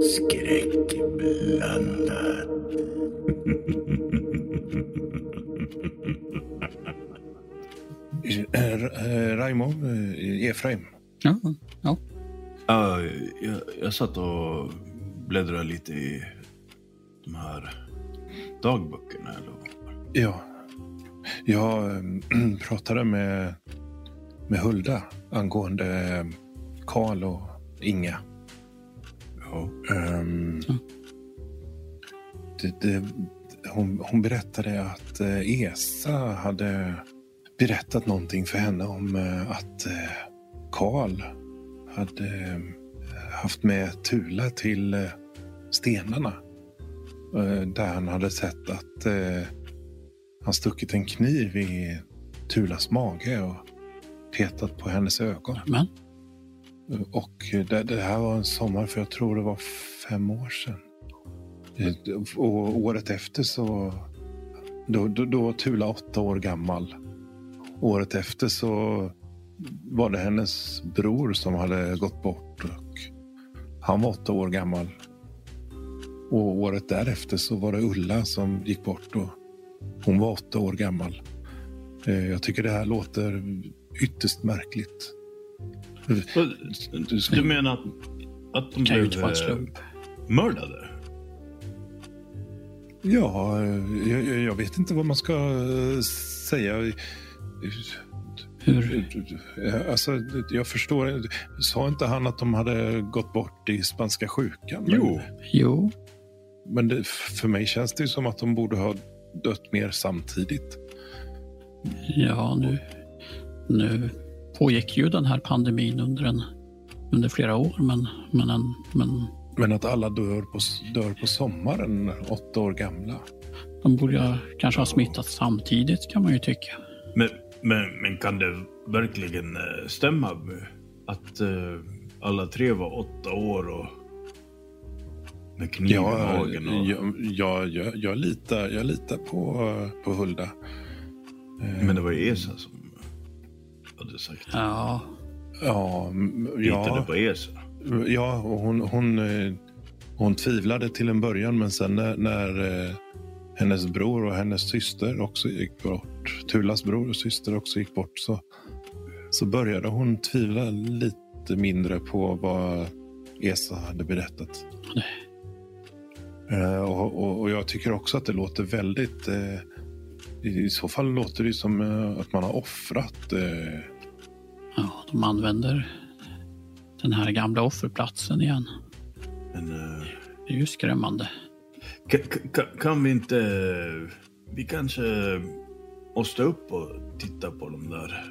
Skräckblandat. Raimo, eh, Efraim. Ja, ja. Ja, jag, jag satt och bläddrade lite i de här dagböckerna. Eller? Ja, jag eh, pratade med, med Hulda angående eh, Karl och Inga. Ja. Ehm, Ja. det, det, hon, hon berättade att eh, Esa hade berättat någonting för henne om eh, att eh, Karl hade eh, haft med Tula till eh, stenarna. Eh, där han hade sett att han stuckit en kniv i Tulas mage och petat på hennes ögon. Men Och det, det här var en sommar för jag tror det var fem år sedan. Och året efter så... Då, då, då var Tula åtta år gammal. Året efter så var det hennes bror som hade gått bort. Och han var åtta år gammal. Och året därefter så var det Ulla som gick bort. Och hon var åtta år gammal. Eh, Jag tycker det här låter ytterst märkligt. Du menar att, att de kan blev eh, mördade? Ja, eh, jag, jag- vet inte vad man ska säga. Hur? Eh, Alltså, jag förstår. Sa inte han att de hade gått bort i spanska sjukan? Men, Jo. Jo, Men det, för mig känns det ju som att de borde ha dött mer samtidigt. ja nu, nu pågick ju den här pandemin under, en, under flera år, men, men, en, men Men att alla dör på, dör på sommaren, åtta år gamla. de borde kanske ha smittats samtidigt kan man ju tycka. Men, men, men kan det verkligen eh, stämma att eh, alla tre var åtta år och med kniv i Ja, magen? Och... jag, jag, jag, jag, litar, jag litar på, på Hulda. Eh, Men det var ju Esa som hade sagt det. Ja, Ja, Litade ja, på Esa. ja och hon, hon, eh, hon tvivlade till en början men sen när, när eh, hennes bror och hennes syster också gick bort, Tulas bror och syster också gick bort så, så började hon tvivla lite mindre på vad Esa hade berättat. Eh, och, och, och jag tycker också att det låter väldigt... Eh, I så fall låter det som eh, att man har offrat. Eh, ja, de använder den här gamla offerplatsen igen. Men eh, Det är ju skrämmande. Kan, vi inte... Vi kanske måste upp och titta på de där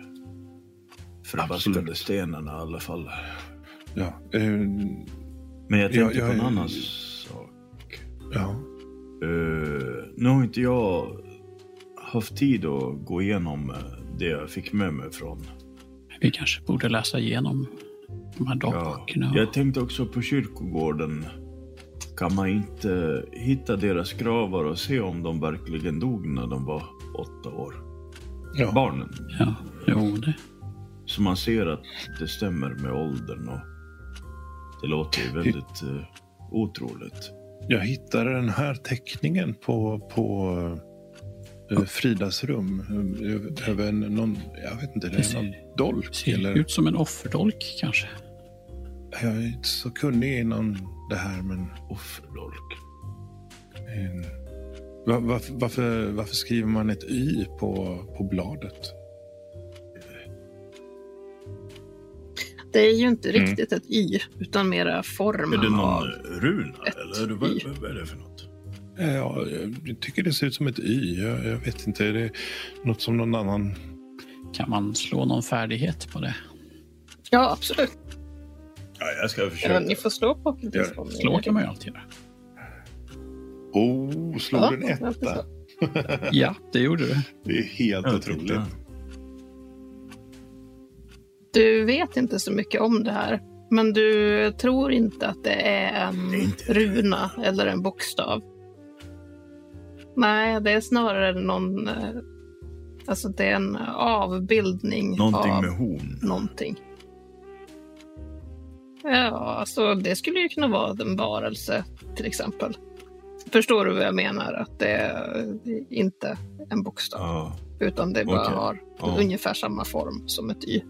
förbaskade Absolut. stenarna i alla fall. ja, eh, Men jag tänkte Ja, på en jag- annan sak. ja, Eh, nu har inte jag haft tid att gå igenom eh, det jag fick med mig från... Vi kanske borde läsa igenom de här Ja, dagböckerna. jag tänkte också på kyrkogården. Kan man inte hitta deras gravar och se om de verkligen dog när de var åtta år? ja. Barnen. Ja, jo, det. Så man ser att det stämmer med åldern och det låter ju väldigt eh, otroligt. Jag hittade den här teckningen på, på eh, Fridas rum. eh, Över en, någon, jag vet inte, det är någon dolk. Ser Eller, ut som en offerdolk kanske. Jag är inte så kunnig inom det här men... Offerdolk. Eh, va- varför, varför, varför skriver man ett Y på, på bladet? Det är ju inte Mm. riktigt ett Y, utan mera formen Är det någon av... runa eller vad, vad, vad är det för något? Ja, jag tycker det ser ut som ett Y. Jag, jag vet inte, är det något som någon annan... Kan man slå någon färdighet på det? Ja, absolut. Ja, jag ska Ja, försöka. ni får slå på så. Slå kan man ju alltid göra. Oh, slog Ja, du en etta? Ja, det gjorde du. Det är helt Ja, otroligt. titta. Du vet inte så mycket om det här, Men du tror inte att det är en Det är runa eller en bokstav? Nej, det är snarare någon... eh, Alltså det är en avbildning Någonting av med horn. någonting. Ja, alltså det skulle ju kunna vara en varelse till exempel. Förstår du vad jag menar? Att det är inte en bokstav. Ja. Utan det bara Okej. har Ja. ungefär samma form som ett y.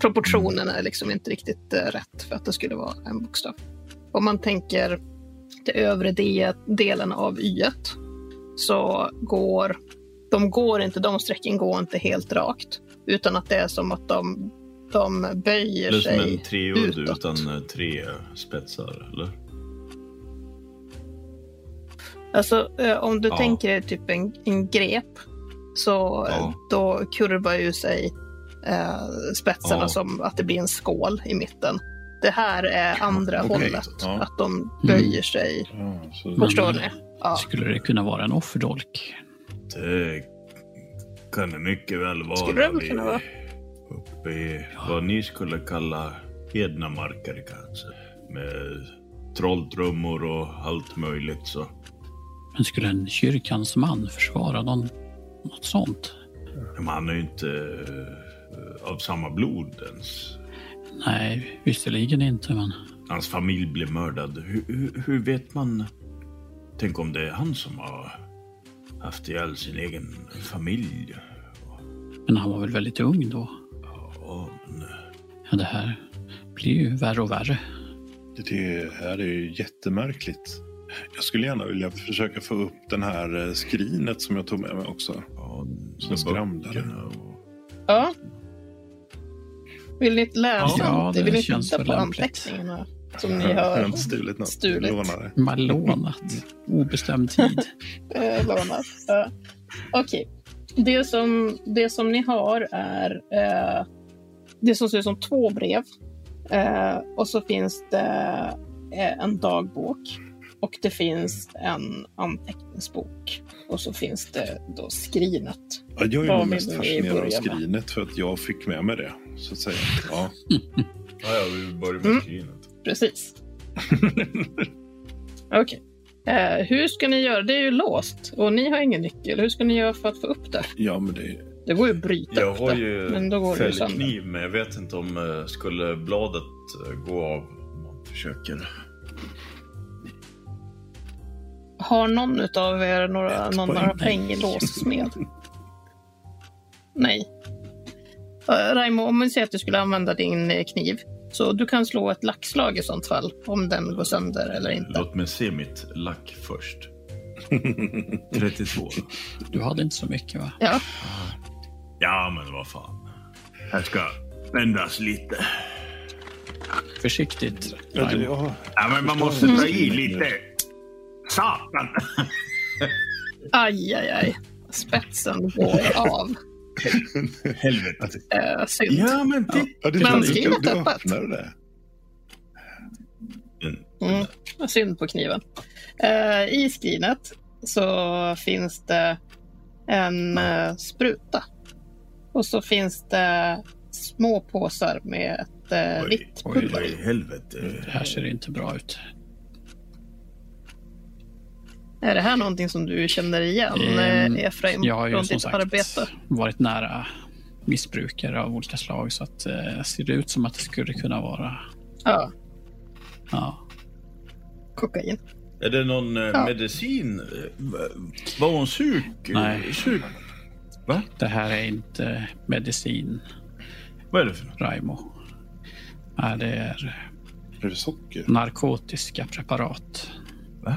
Proportionerna är liksom inte riktigt eh, rätt för att det skulle vara en bokstav. Om man tänker den övre de- delen av y så går de går inte, de strecken går inte helt rakt. Utan att det är som att de, de böjer Eller som sig en treudd utåt. utan eh, tre spetsar, eller? Alltså eh, om du Ja. tänker dig typ en, en grep så Ja. då kurvar ju sig eh, spetsarna Ja. som att det blir en skål i mitten. Det här är andra Okej. hållet, Ja. att de böjer sig. Ja, så, Förstår ni? Ja. Skulle det kunna vara en offerdolk? Det kan det mycket väl vara. Skulle det väl kunna vara. Uppe i vad ni skulle kalla hednamarker kanske. Med trolltrummor och allt möjligt så. Men skulle en kyrkans man försvara någon, något sånt? Men han är ju inte eh, av samma blod ens. Nej, visserligen inte, men Hans familj blev mördad. Hur, hur, hur vet man? Tänk om det är han som har haft ihjäl sin egen familj. Men han var väl väldigt ung då? Ja, det här blir ju värre och värre. det här är ju jättemärkligt. Jag skulle gärna vilja försöka få upp den här eh, skrinet som jag tog med mig också. ja, Som skramlade. och- ja. Vill ni läsa? Ja, det vill ni känns titta väl på lämpligt. anteckningarna som ni har inte stulit något. stulit. Lånade. Man lånat obestämd tid. eh, lånat. Ja. Okej. Det, som, det som ni har är eh, det som ser ut som två brev. Eh, och så finns det eh, en dagbok. Och det finns en anteckningsbok. Och så finns det då skrinet. Ja, jag är Vad mest fascinerad av med? skrinet för att jag fick med mig det. Så att säga. Ja. Ja, ja, vi börjar med Mm. skrinet. Precis. Okej. Eh, hur ska ni göra? Det är ju låst och ni har ingen nyckel. Hur ska ni göra för att få upp det? ja, men det Det går ju att bryta Jag upp har det. ju men då går det ju sönder. fällkniv, men jag vet inte om eh, skulle bladet eh, gå av om man försöker. Har någon av er några, Ett någon poäng. några poäng i låssmed? Nej. Uh, Raimo, om vi säger att du skulle använda din eh, kniv. Så du kan slå ett lackslag i sånt fall. Om den går sönder eller inte. Låt mig se mitt lack först. 32. Du hade inte så mycket va? Ja, Ja, men vad fan. Här ska vändas lite. Försiktigt. Ja, det, Raimo. ja, Ja, men man måste dra i lite. Satan! aj, aj, aj. Spetsen går av. Helvete. Uh, synd. Ja, men titta. ja, skrinet du, är du öppet. det. Mm, synd på kniven. Eh, I skrinet så finns det en eh, spruta. Och så finns det små påsar med ett Oj, vitt pulver Oj, i. helvete. Det här ser inte bra ut. Är det här någonting som du känner igen, Ehm, eh, Efraim, Jag har ju från som ditt sagt arbete? varit nära missbrukare av olika slag så att eh, ser det ut som att det skulle kunna vara Ja, ja, kokain. Är det någon eh, Ja. medicin? Eh, va- Var hon sjuk? Nej. Sjuk? Va? Det här är inte medicin, Vad är det för något? Raimo. Nej, det är Är det socker? narkotiska preparat. Va?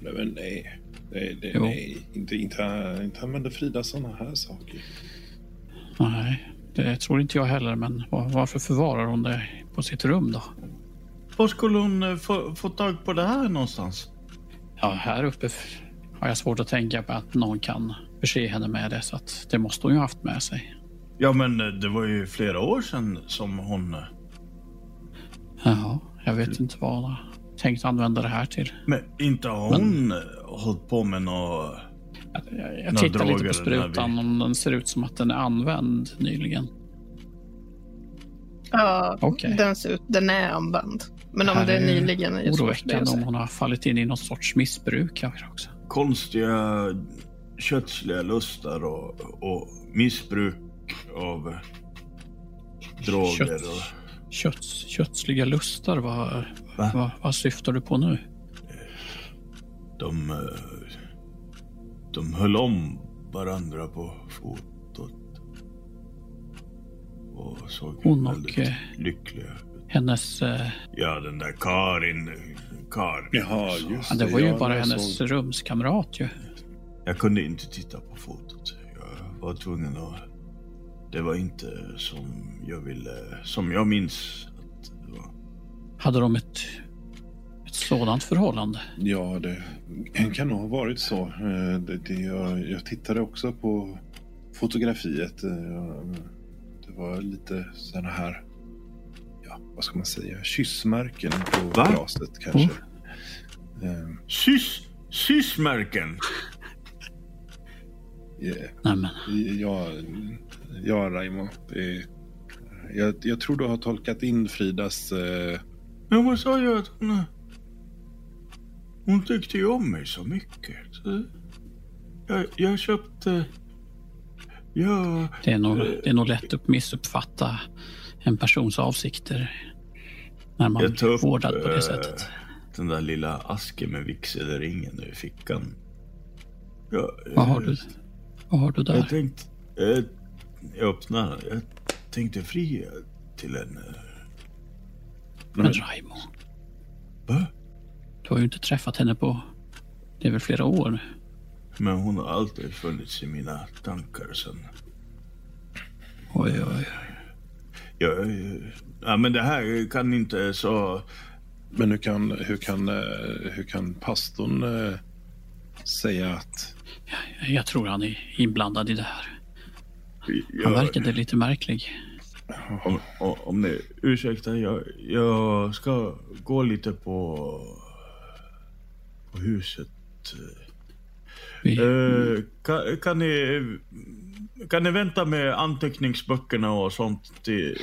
Nej, men nej. Nej, det, Jo. nej. Inte, inte, inte använder Frida sådana här saker. Nej, det tror inte jag heller, men var- varför förvarar hon det på sitt rum då? Var skulle hon eh, få, få tag på det här någonstans? Ja, här uppe har jag svårt att tänka på att någon kan förse henne med det, så att det måste hon ju haft med sig. Ja, men eh, det var ju flera år sedan som hon... eh, Jaha, jag vet inte vad hon tänkt använda det här till. Men inte har hon eh, hållit på med något... Jag, jag, tittar lite på sprutan när om den ser ut som att den är använd nyligen. Ja, Okej. den ser ut, den är använd. Men om det är nyligen är Oroväckande att om hon har fallit in i någon sorts missbruk kanske också. Konstiga kötsliga lustar och, och missbruk av droger. Kött. Och, Kötts, kötsliga lustar, vad, Va? vad, vad syftar du på nu? de, eh, de höll om varandra på fotot. Och såg Hon och, väldigt eh, lyckliga. Hennes... Eh, Ja, den där Karin. Karin. Jaha, just ja, det var ju Ja, bara hennes såg- rumskamrat ju. Jag kunde inte titta på fotot. Jag var tvungen att... Det var inte som jag ville... Som jag minns att det var. Hade de ett, ett sådant förhållande? Ja, det kan nog ha varit så. Eh, Det, det, jag, jag tittade också på fotografiet. Eh, Det var lite sådana här, ja, vad ska man säga, kyssmärken på Va? glaset kanske. Oh. Eh, Sys... Yeah. Nej, men, Ja, ja Raimo. Jag, jag tror du har tolkat in Fridas... Eh, Men vad sa jag att hon... Hon tyckte ju om mig så mycket. Jag, jag köpte... Jag... det, är nog, det är nog lätt att missuppfatta en persons avsikter när man Jag upp vårdad på det eh, sättet. den där lilla asken med vigselringen i fickan. Jag, Vad har du, vad har du Jag där? tänkte... Jag, jag öppnade. Jag tänkte fria till henne. Men Raimo, Va? du har ju inte träffat henne på... Det är väl flera år? Men hon har alltid funnits i mina tankar sen. Oj, oj, oj. Jag, ja, men det här kan inte så... men hur kan, hur kan, eh, hur kan pastorn eh, säga att... Jag tror han är inblandad i det här. Han Jag, verkade lite märklig. om, om, om ni ursäktar, jag, jag ska gå lite på, på huset. Vi, Eh, kan, kan, ni, kan ni vänta med anteckningsböckerna och sånt till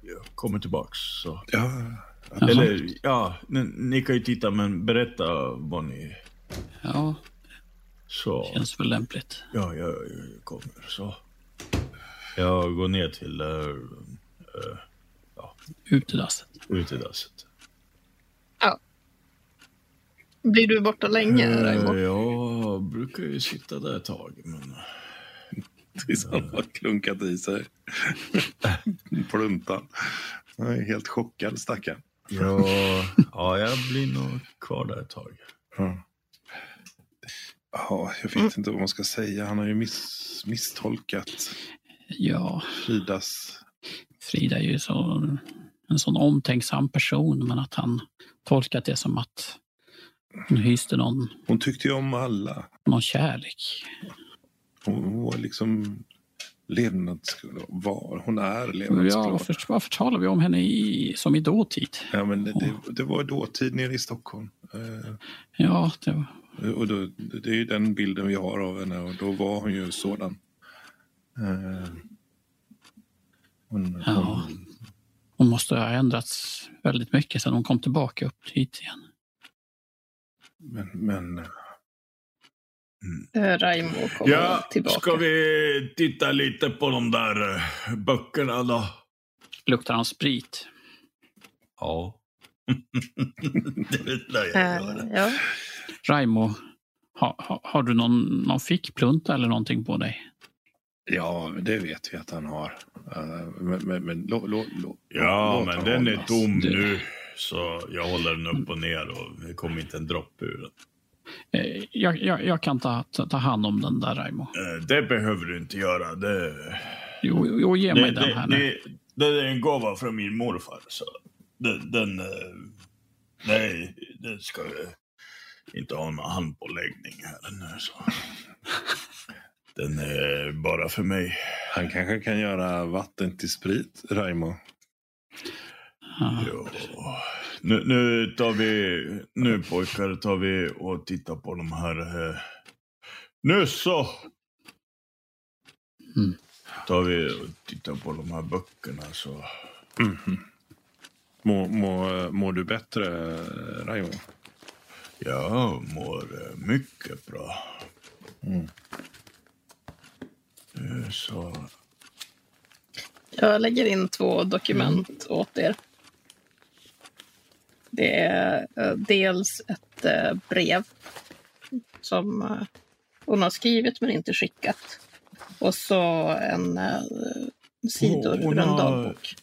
jag kommer tillbaks? Så. Ja. Eller ja, ni, ni kan ju titta men berätta vad ni... ja, Så, känns väl lämpligt. ja, jag, jag kommer så. Jag går ner till uh, Utedasset. utedasset. Blir du borta länge, Eh, Raimo? jag brukar ju sitta där ett tag, men... tills han har klunkat i sig pluntan. Jag är helt chockad stackaren. Ja, ja, jag blir nog kvar där ett tag. Ja. Ja, jag vet inte vad man ska säga. Han har ju miss, misstolkat Ja, Fridas... Frida är ju så, en sån omtänksam person, men att han tolkat det som att hon hyste någon, Hon tyckte ju om alla. någon kärlek. Hon var liksom levnadsglad. Hon är Ja, levnadsglad. varför, varför talar vi om henne i, som i dåtid? Ja, men det, det, var dåtid nere i Stockholm. Eh, Ja, det var, och då, det är ju den bilden vi har av henne och då var hon ju sådan. Eh, hon, Ja. hon, hon måste ha ändrats väldigt mycket sedan hon kom tillbaka upp hit igen. men, men Eh, Raimo kommer Ja, tillbaka. ska vi titta lite på de där eh, böckerna då? Luktar han sprit? Ja. det vill jag Eh, göra. ja. Raimo, ha, ha, har du någon, någon fickplunta eller någonting på dig? ja, det vet vi att han har. Eh, men men, men lå, lå, lå, Ja, men den är hållas. tom Det- nu. Så jag håller den upp och ner och det kommer inte en droppe ur den. Eh, Jag, jag, jag kan ta, ta, ta hand om den där Raimo. Eh, Det behöver du inte göra. Det, Jo, jo ge mig det, den det, här nu. det, det är en gåva från min morfar. Så den, den, nej, den ska jag inte ha någon handpåläggning här. Nu, så. Den är bara för mig. Han kanske kan göra vatten till sprit, Raimo. Ja. Jo. Nu, nu tar vi, nu pojkar tar vi och tittar på de här. Eh, nu så! Mm. tar vi och tittar på de här böckerna så... Mår, mår, mår du bättre, Raimo? Jag mår eh, mycket bra. Mm. Eh, Så... Jag lägger in två dokument åt er. Det är eh, dels ett brev som hon har skrivit men inte skickat. Och så en sidor Hon ur en dagbok.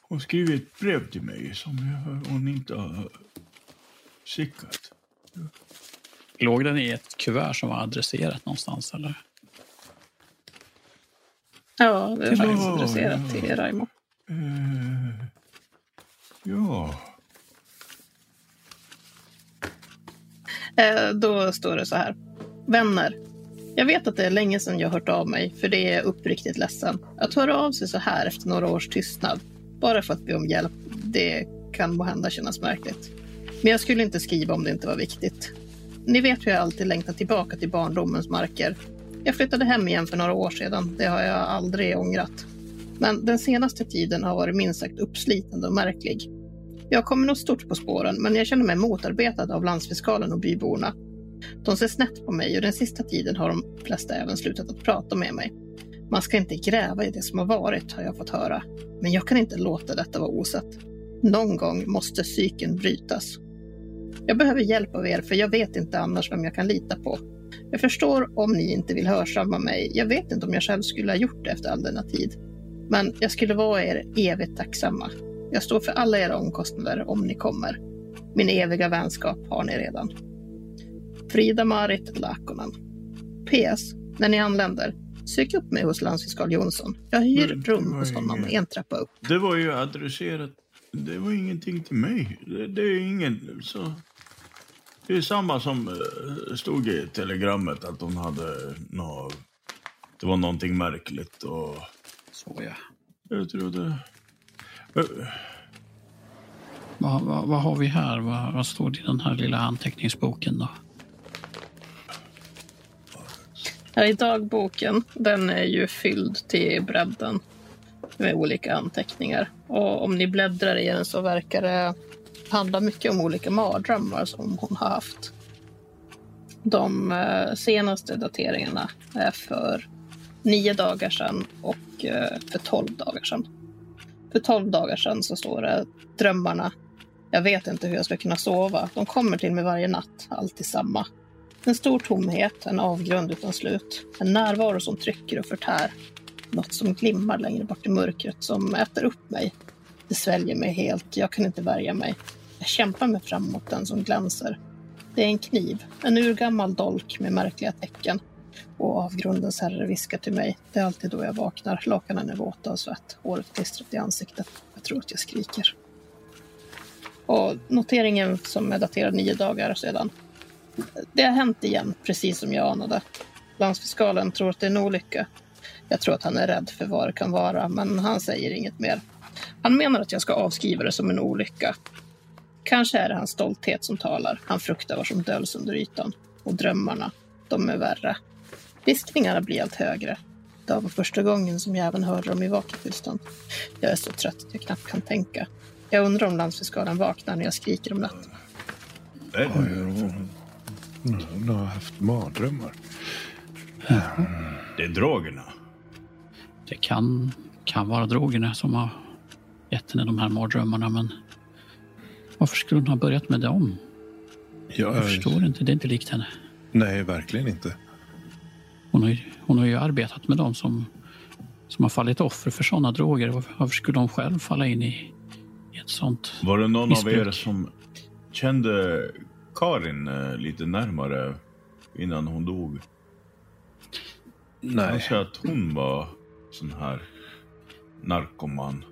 Hon skriver ett brev till mig som hon inte har skickat. Låg den i ett kuvert som var adresserat någonstans? Eller? Ja, det Till faktiskt adresserat Ja. till Raimo. Eh, ja. Eh, Då står det så här. Vänner. Jag vet att det är länge sedan jag hört av mig, för det är jag uppriktigt ledsen. Att höra av sig så här efter några års tystnad, bara för att be om hjälp, det kan måhända kännas märkligt. Men jag skulle inte skriva om det inte var viktigt. Ni vet hur jag alltid längtat tillbaka till barndomens marker. Jag flyttade hem igen för några år sedan. Det har jag aldrig ångrat. Men den senaste tiden har varit minst sagt uppslitande och märklig. Jag kommer nog stort på spåren, men jag känner mig motarbetad av landsfiskalen och byborna. De ser snett på mig och den sista tiden har de flesta även slutat att prata med mig. Man ska inte gräva i det som har varit, har jag fått höra. Men jag kan inte låta detta vara osett. Någon gång måste cykeln brytas. Jag behöver hjälp av er, för jag vet inte annars vem jag kan lita på. Jag förstår om ni inte vill hörsamma mig. Jag vet inte om jag själv skulle ha gjort det efter all denna tid. Men jag skulle vara er evigt tacksamma. Jag står för alla era omkostnader om ni kommer. Min eviga vänskap har ni redan. Frida-Marit Lakonen. PS. När ni anländer, sök upp mig hos landsfiskal Jonsson. Jag hyr Men rum hos honom inget- en trappa upp. Det var ju adresserat. Det var ingenting till mig. Det, det är ingen... Så, det är samma som eh, stod i telegrammet att hon hade nå Det var någonting märkligt och Så ja. jag trodde... Eh, Vad, vad, vad har vi här? Vad, vad står det i den här lilla anteckningsboken då? Här i dagboken, den är ju fylld till bredden med olika anteckningar. Och om ni bläddrar i den så verkar det handlar mycket om olika mardrömmar som hon har haft. De eh, senaste dateringarna är för nio dagar sedan och eh, för tolv dagar sedan. För tolv dagar sedan så står det drömmarna. Jag vet inte hur jag ska kunna sova. De kommer till mig varje natt, alltid samma. En stor tomhet, en avgrund utan slut. En närvaro som trycker och förtär. Något som glimmar längre bort i mörkret, som äter upp mig. Det sväljer mig helt, jag kan inte värja mig. Jag kämpar mig fram mot den som glänser. Det är en kniv, en urgammal dolk med märkliga tecken. Och avgrundens herre viskar till mig. Det är alltid då jag vaknar. Lakanen är våta av svett, håret klistrat i ansiktet. Jag tror att jag skriker. Och noteringen som är daterad nio dagar sedan det har hänt igen, precis som jag anade. Landsfiskalen tror att det är en olycka. Jag tror att han är rädd för vad det kan vara, men han säger inget mer. Han menar att jag ska avskriva det som en olycka. Kanske är det hans stolthet som talar. Han fruktar vad som döljs under ytan. Och drömmarna, de är värre. Viskningarna blir allt högre. Det var första gången som jag även hörde dem i vaket tillstånd. Jag är så trött att jag knappt kan tänka. Jag undrar om landsfiskalen vaknar när jag skriker om natten. Oj, hon, hon har haft mardrömmar. Det är drogerna. Det kan, kan vara drogerna som har gett henne de här mardrömmarna, men varför skulle hon ha börjat med dem? Jag, Jag förstår inte. Det är inte likt henne. Nej, verkligen inte. Hon har ju, hon har ju arbetat med dem som, som har fallit offer för sådana droger. Varför, varför skulle hon själv falla in i, i ett sånt? Var det någon Missbruk. av er som kände Karin eh, lite närmare innan hon dog? Nej. Kanske att hon var sån här narkoman.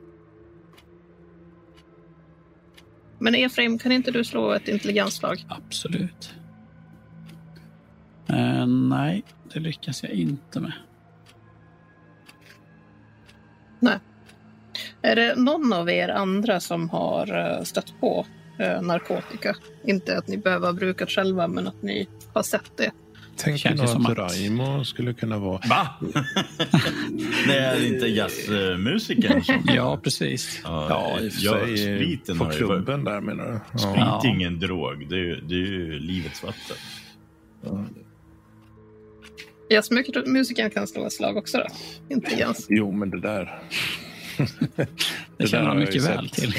Men Efraim, kan inte du slå ett intelligensslag? Absolut. Eh, nej, det lyckas jag inte med. Nej. Är det någon av er andra som har eh, stött på eh, narkotika? Inte att ni behöver ha brukat själva, men att ni har sett det tänker Känns nog som att att- Raimo skulle kunna vara... Va? det är inte jazzmusikern som... Ja, precis. Ja, i och ja, för sig. spriten På klubben där menar du? Sprit Ja. är ingen drog, det är, ju- det är ju livets vatten. Jazzmusikern kan slå ett slag också då. Intelligens. Jo, men det där... Det där känner han mycket väl sett. till.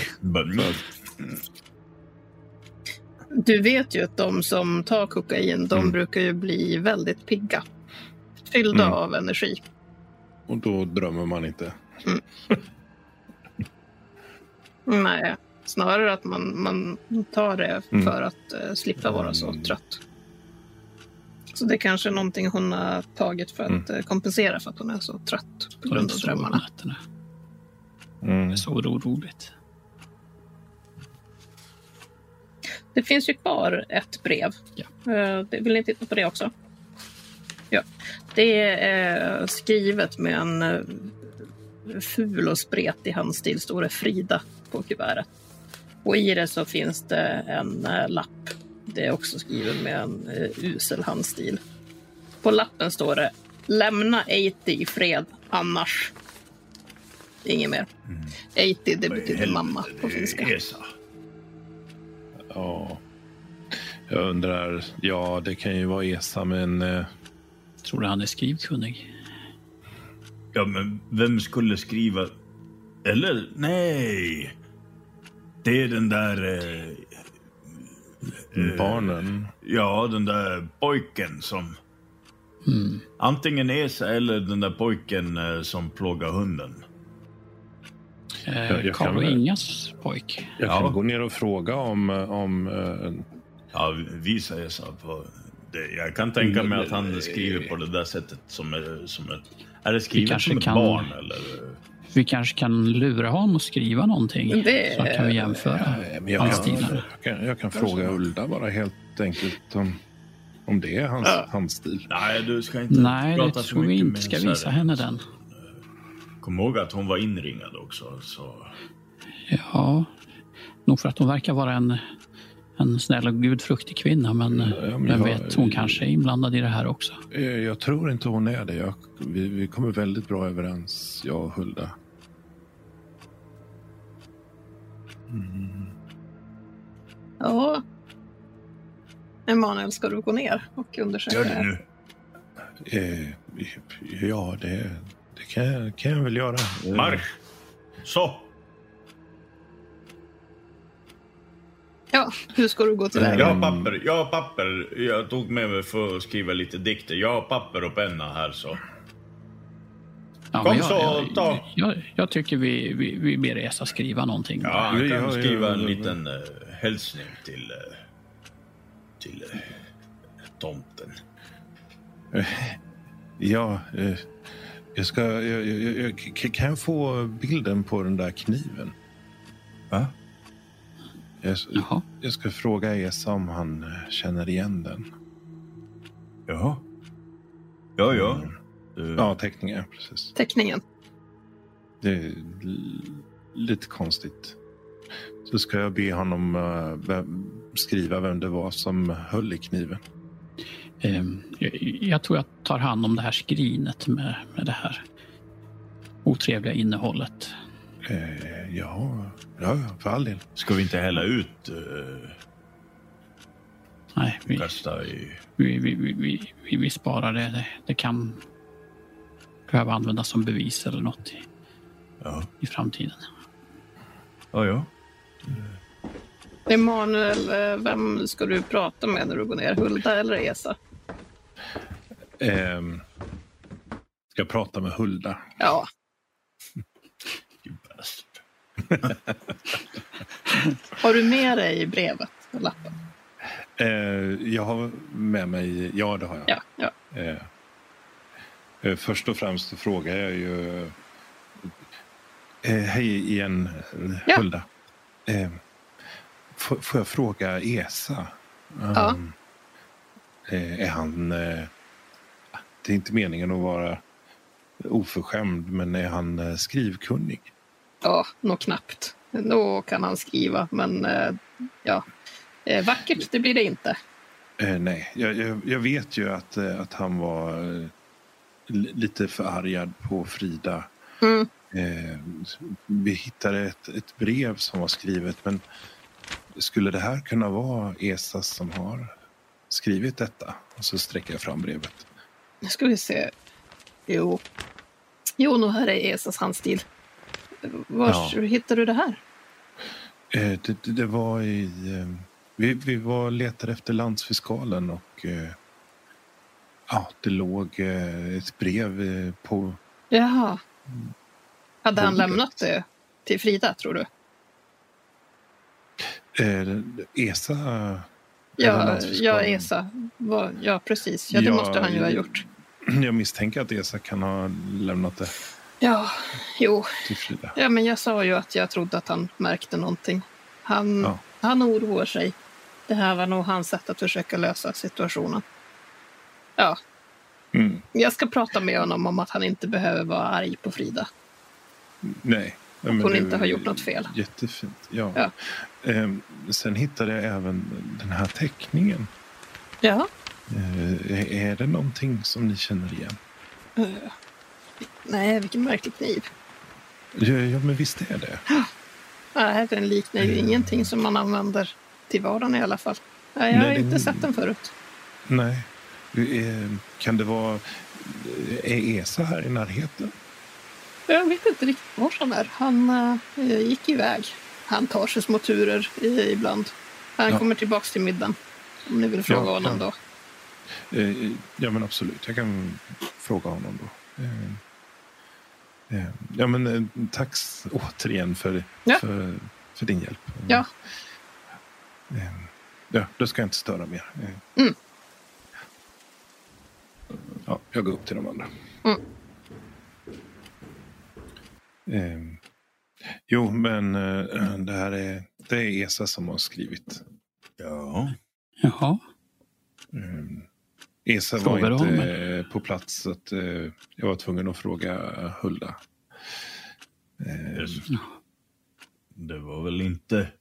Du vet ju att de som tar kokain, de Mm. brukar ju bli väldigt pigga. Fyllda Mm. av energi. Och då drömmer man inte. Nej, snarare att man, man tar det Mm. för att eh, slippa vara så Mm. trött. Så det är kanske är någonting hon har tagit för att eh, kompensera för att hon är så trött på grund inte av drömmarna. Mm. Det är så oroligt. Det finns ju kvar ett brev. Ja. Eh, Vill ni titta på det också? Ja. Det är skrivet med en eh, ful och spretig handstil. Står det Frida på kuvertet. Och i det så finns det en eh, lapp. Det är också skrivet med en eh, usel handstil. På lappen står det Lämna Eiti i fred, annars. Inget mer. Eiti, det betyder mamma på finska. Esa. Ja. Jag undrar... Ja, det kan ju vara ESA, men... eh, Tror du han är skrivkunnig? Ja, men vem skulle skriva... Eller, nej. Det är den där... Eh, Eh. Barnen. ja, den där pojken som... Mm. Antingen Esa eller den där pojken eh, som plågar hunden. Eh, jag Karl kan och Ingas pojk. Jag Ja. kan gå ner och fråga om... om eh, Ja, visa Esa på det. Jag kan tänka mig att han skriver på det där sättet som är... Som ett, är det skrivet som ett kan- barn eller? Vi kanske kan lura honom och skriva någonting. Det- Så kan vi jämföra nej, men jag, kan, handstilarna. jag, kan, jag kan fråga Ulda bara helt enkelt om, om det är hans Ja. handstil. Nej, du ska inte Nej, det prata så tror vi mycket inte med ska så här. visa henne den. Kom ihåg att hon var inringad också. Så. Ja, nog för att hon verkar vara en, en snäll och gudfruktig kvinna. Men Mm, Ja, men jag jag- vet, hon kanske är inblandad i det här också. Eh, Jag tror inte hon är det. Jag, vi, vi kommer väldigt bra överens, jag och Hulda. Ja. Emanuel, ska du gå ner och undersöka? Gör det nu. Eh, ja, det, det kan, jag- kan jag väl göra. Marsch! Så! Ja, hur ska du gå till Nej. Jag väga? har papper. Jag har papper. Jag tog med mig för att skriva lite dikter. Jag har papper och penna här så. Ja, Kom jag, så, jag, ta. jag, jag tycker vi, vi, vi ber Esa skriva någonting. Ja, han kan Ja, ja, skriva en ja, ja. liten uh, hälsning till, uh, till uh, tomten. Ja, jag ska... Jag, jag, jag, kan jag få bilden på den där kniven? Va? Jag, Jaha. jag ska fråga Esa om han eh, känner igen den. Jaha. Ja, ja. Mm. Uh, Ja, teckningen, precis. Teckningen. Det är lite konstigt. Så ska jag be honom vem, skriva vem det var som höll i kniven. Ehm, jag, tror jag tar hand om det här skrinet med, med det här otrevliga innehållet. Eh, ja, ja, för all del. Ska vi inte hälla ut, uh, Nej, vi, kasta i... vi, vi, vi, vi, vi, vi sparar det. det. Det kan behöva användas som bevis eller något i, Ja, i framtiden. ja. ja. Emanuel, eh, vem ska du prata med när du går ner? Hulda eller Esa? Ehm, jag pratar med Hulda. Ja, har du med dig brevet? Lappen? Eh, jag har med mig, ja det har jag. Ja, ja. Eh, eh, först och främst frågar jag ju... Eh, hej igen, eh, Ja. Hulda. Eh, får, jag fråga Esa? Ja. Um, eh, är han... Det är inte meningen att vara oförskämd, men är han eh, skrivkunnig? Ja, nog knappt. Nog kan han skriva, men eh, ja. Eh, Vackert, det blir det inte. Eh, nej, jag, jag, jag, vet ju att, att han var lite förargad på Frida. Mm. Eh, vi hittade ett, ett brev som var skrivet, men skulle det här kunna vara Esas som har skrivit detta? Och så sträcker jag fram brevet. Nu ska vi se. Jo. Jo, nu här är Esas handstil. Var Ja. hittade du det här? Eh, det, det, var i... Eh, vi, vi var letade efter landsfiskalen och eh, ja, det låg eh, ett brev på... Jaha. Hade han lämnat det till Frida, tror du? Esa... Ja, ja Esa. Ja, precis. Ja, det Ja, måste han ju ha gjort. Jag misstänker att Esa kan ha lämnat det Ja, jo. Ja, men jag sa ju att jag trodde att han märkte någonting. Han, Ja. han oroar sig. Det här var nog hans sätt att försöka lösa situationen. Ja, Mm. jag ska prata med honom om att han inte behöver vara arg på Frida. Nej. Ja, men hon inte har gjort något fel. Jättefint. Ja. Ja. Ehm, sen hittade jag även den här teckningen. Ja. Eh, är det någonting som ni känner igen? Eh, nej, vilken märklig kniv. Ja, ja men visst är det. Nej, den liknar ju Mm. ingenting som man använder till vardagen i alla fall. Nej, jag har Nej, det- inte sett den förut. Nej. Eh, kan det vara... Är Esa här i närheten? Jag vet inte riktigt var han är. Han eh, gick iväg. Han tar sig små turer i, ibland. Han Ja. kommer tillbaks till middagen. Om ni vill fråga Ja, honom ja. då. Eh, ja, men absolut. Jag kan fråga honom då. Eh, eh, ja, men eh, tack återigen för, Ja. för, för din hjälp. Ja. Eh, ja, då ska jag inte störa mer. Eh, Mm. Ja, jag går upp till de andra. Mm. Eh, jo, men eh, det här är, det är Esa som har skrivit. Ja. Jaha. Mm. Esa Frågar var inte eh, på plats så att, eh, jag var tvungen att fråga Hulda. Eh, Yes. Det var väl inte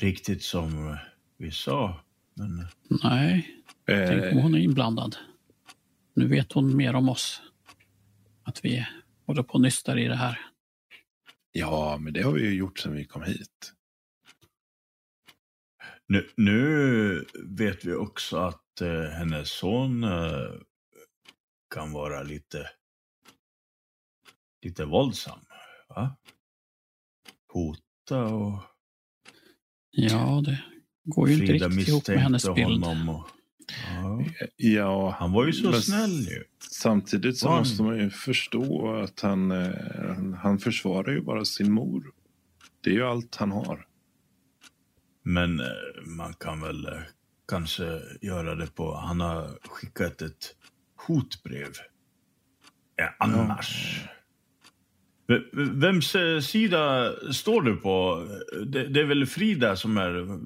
riktigt som vi sa. Men Nej, tänk om eh, hon är inblandad. Nu vet hon mer om oss. Att vi håller på och nystar i det här. Ja, men det har vi ju gjort sedan vi kom hit. nu, nu vet vi också att eh, hennes son eh, kan vara lite, lite våldsam. Va? Hota och Ja, det går ju inte Frida riktigt ihop med hennes bild. honom. Och, ja. Ja, Han var ju så snäll ju. Samtidigt så han- måste man ju förstå att han, eh, han försvarar ju bara sin mor. Det är ju allt han har. Men eh, man kan väl eh, kanske göra det på... Han har skickat ett hotbrev. Ja, annars. V- Vems sida står du på? Det, det är väl Frida som är...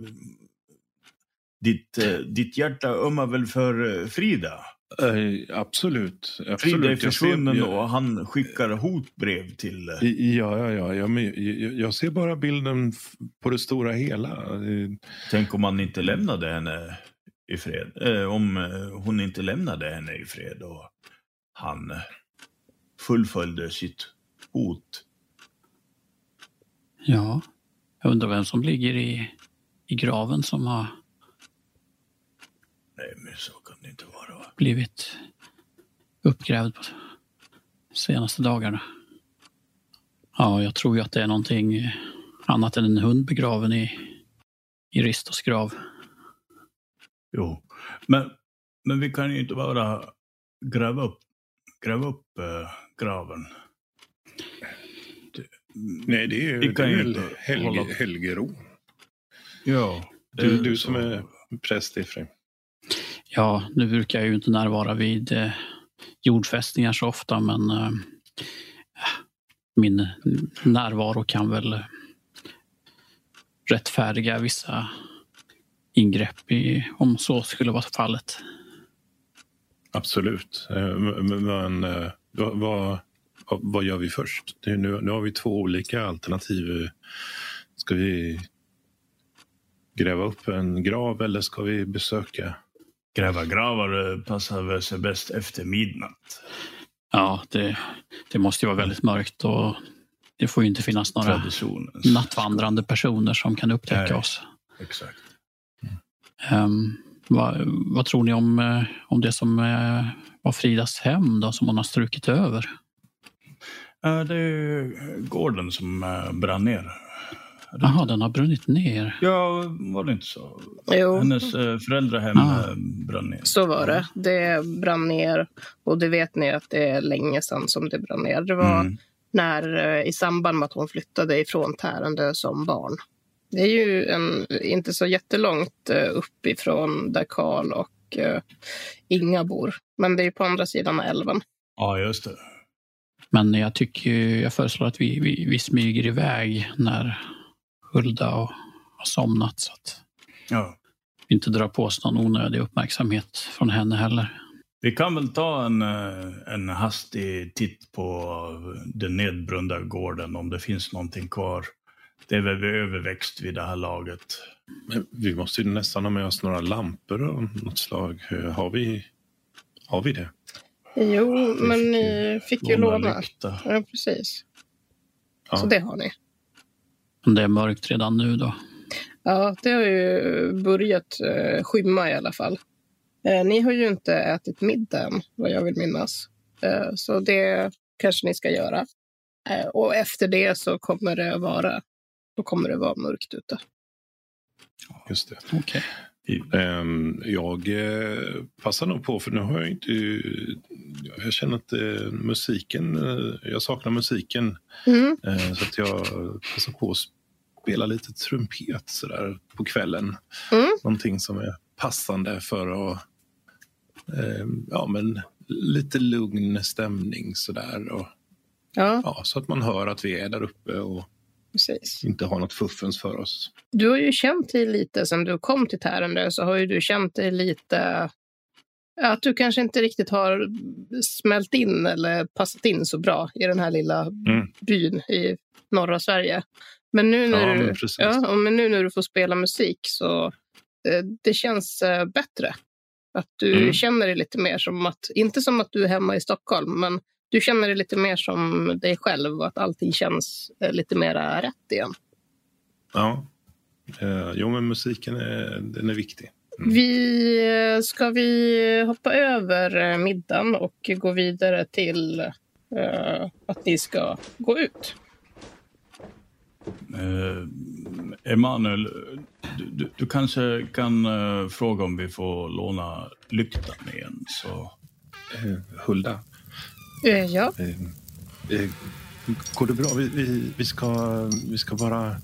Ditt, eh, ditt hjärta ömmar väl för eh, Frida? Eh, absolut. absolut. Frida är ser- försvunnen jag- och han skickar hotbrev till... eh, Ja, ja, ja. Jag, men jag, jag ser bara bilden på det stora hela. Tänk om han inte lämnade henne i fred. Eh, om hon inte lämnade henne i fred och han fullföljde sitt hot. Ja, jag undrar vem som ligger i, i graven som har Nej, men så kan det inte vara. va? blivit uppgrävd på senaste dagarna. Ja, jag tror ju att det är någonting annat än en hund begraven i, i Ristos grav. Jo, men, men vi kan ju inte bara gräva upp, gräva upp eh, graven. Det, nej, det är ju det kan ju väl helge, helgeron. Ja. Du, du så- som är präst, Efraim. Ja, nu brukar jag ju inte närvara vid eh, jordfästningar så ofta, men eh, min närvaro kan väl eh, rättfärdiga vissa ingrepp i, om så skulle vara fallet. Absolut. Eh, men, eh, men vad, vad, gör vi först? Nu, nu har vi två olika alternativ. Ska vi gräva upp en grav eller ska vi besöka Gräva gravar eh, passar väl sig bäst efter midnatt. Ja, det, det måste ju vara väldigt mörkt och det får ju inte finnas några Traditionens. nattvandrande personer som kan upptäcka Nej. oss. Exakt. Ehm, vad, vad tror ni om, eh, om det som eh, var Fridas hem då, som hon har strukit över? Det är gården som brann ner. Jaha, den har brunnit ner. Ja, var det inte så? Jo, Hennes eh, föräldrahem Ah. eh, brann ner. så var det. Det brann ner och det vet ni att det är länge sedan som det brann ner. Det var Mm. när, eh, i samband med att hon flyttade ifrån Tärendö som barn. Det är ju en, inte så jättelångt uppifrån där Karl och Inga bor. Men det är ju på andra sidan av älven. Ja, just det. Men jag tycker jag föreslår att vi, vi, vi smyger iväg när Hulda och, har somnat så att Ja. vi inte drar på oss någon onödig uppmärksamhet från henne heller. Vi kan väl ta en, eh, en hastig titt på den nedbrunna gården om det finns någonting kvar. Det är väl överväxt vid det här laget. Men vi måste ju nästan ha med oss några lampor av något slag. Har vi, har vi det? Jo, vi men ni fick ju låna. lykta. Ja, precis. Ja. Så det har ni. Om det är mörkt redan nu då. Ja, det har ju börjat eh, skymma i alla fall. Eh, ni har ju inte ätit middag än, vad jag vill minnas. Eh, så det kanske ni ska göra. Eh, och efter det så kommer det vara, då kommer det vara mörkt ute. Just det. Okej. Ehm, jag eh, passar nog på, för nu har jag inte... Jag känner att musiken, eh, jag saknar musiken. Mm. Så att jag passar på att spela lite trumpet sådär på kvällen. Mm. Någonting som är passande för att... Eh, ja, men lite lugn stämning sådär. Och, Ja, ja, så att man hör att vi är där uppe och precis. inte har något fuffens för oss. Du har ju känt dig lite, sen du kom till Tärendö, så har ju du känt dig lite att du kanske inte riktigt har smält in eller passat in så bra i den här lilla Mm. byn i norra Sverige. Men nu när, Ja, du, ja, men nu när du får spela musik så eh, det känns eh, bättre. Att du Mm. känner dig lite mer som att, inte som att du är hemma i Stockholm, men du känner dig lite mer som dig själv och att allting känns eh, lite mer rätt igen. Ja. Jo, men musiken är, den är viktig. Mm. Vi, ska vi hoppa över middagen och gå vidare till eh, att ni ska gå ut? Eh, Emanuel, du, du, du kanske kan eh, fråga om vi får låna lyktan igen. Så. Eh, Hulda, Eh, ja, eh, eh, går det bra? Vi, vi, vi, ska, vi ska bara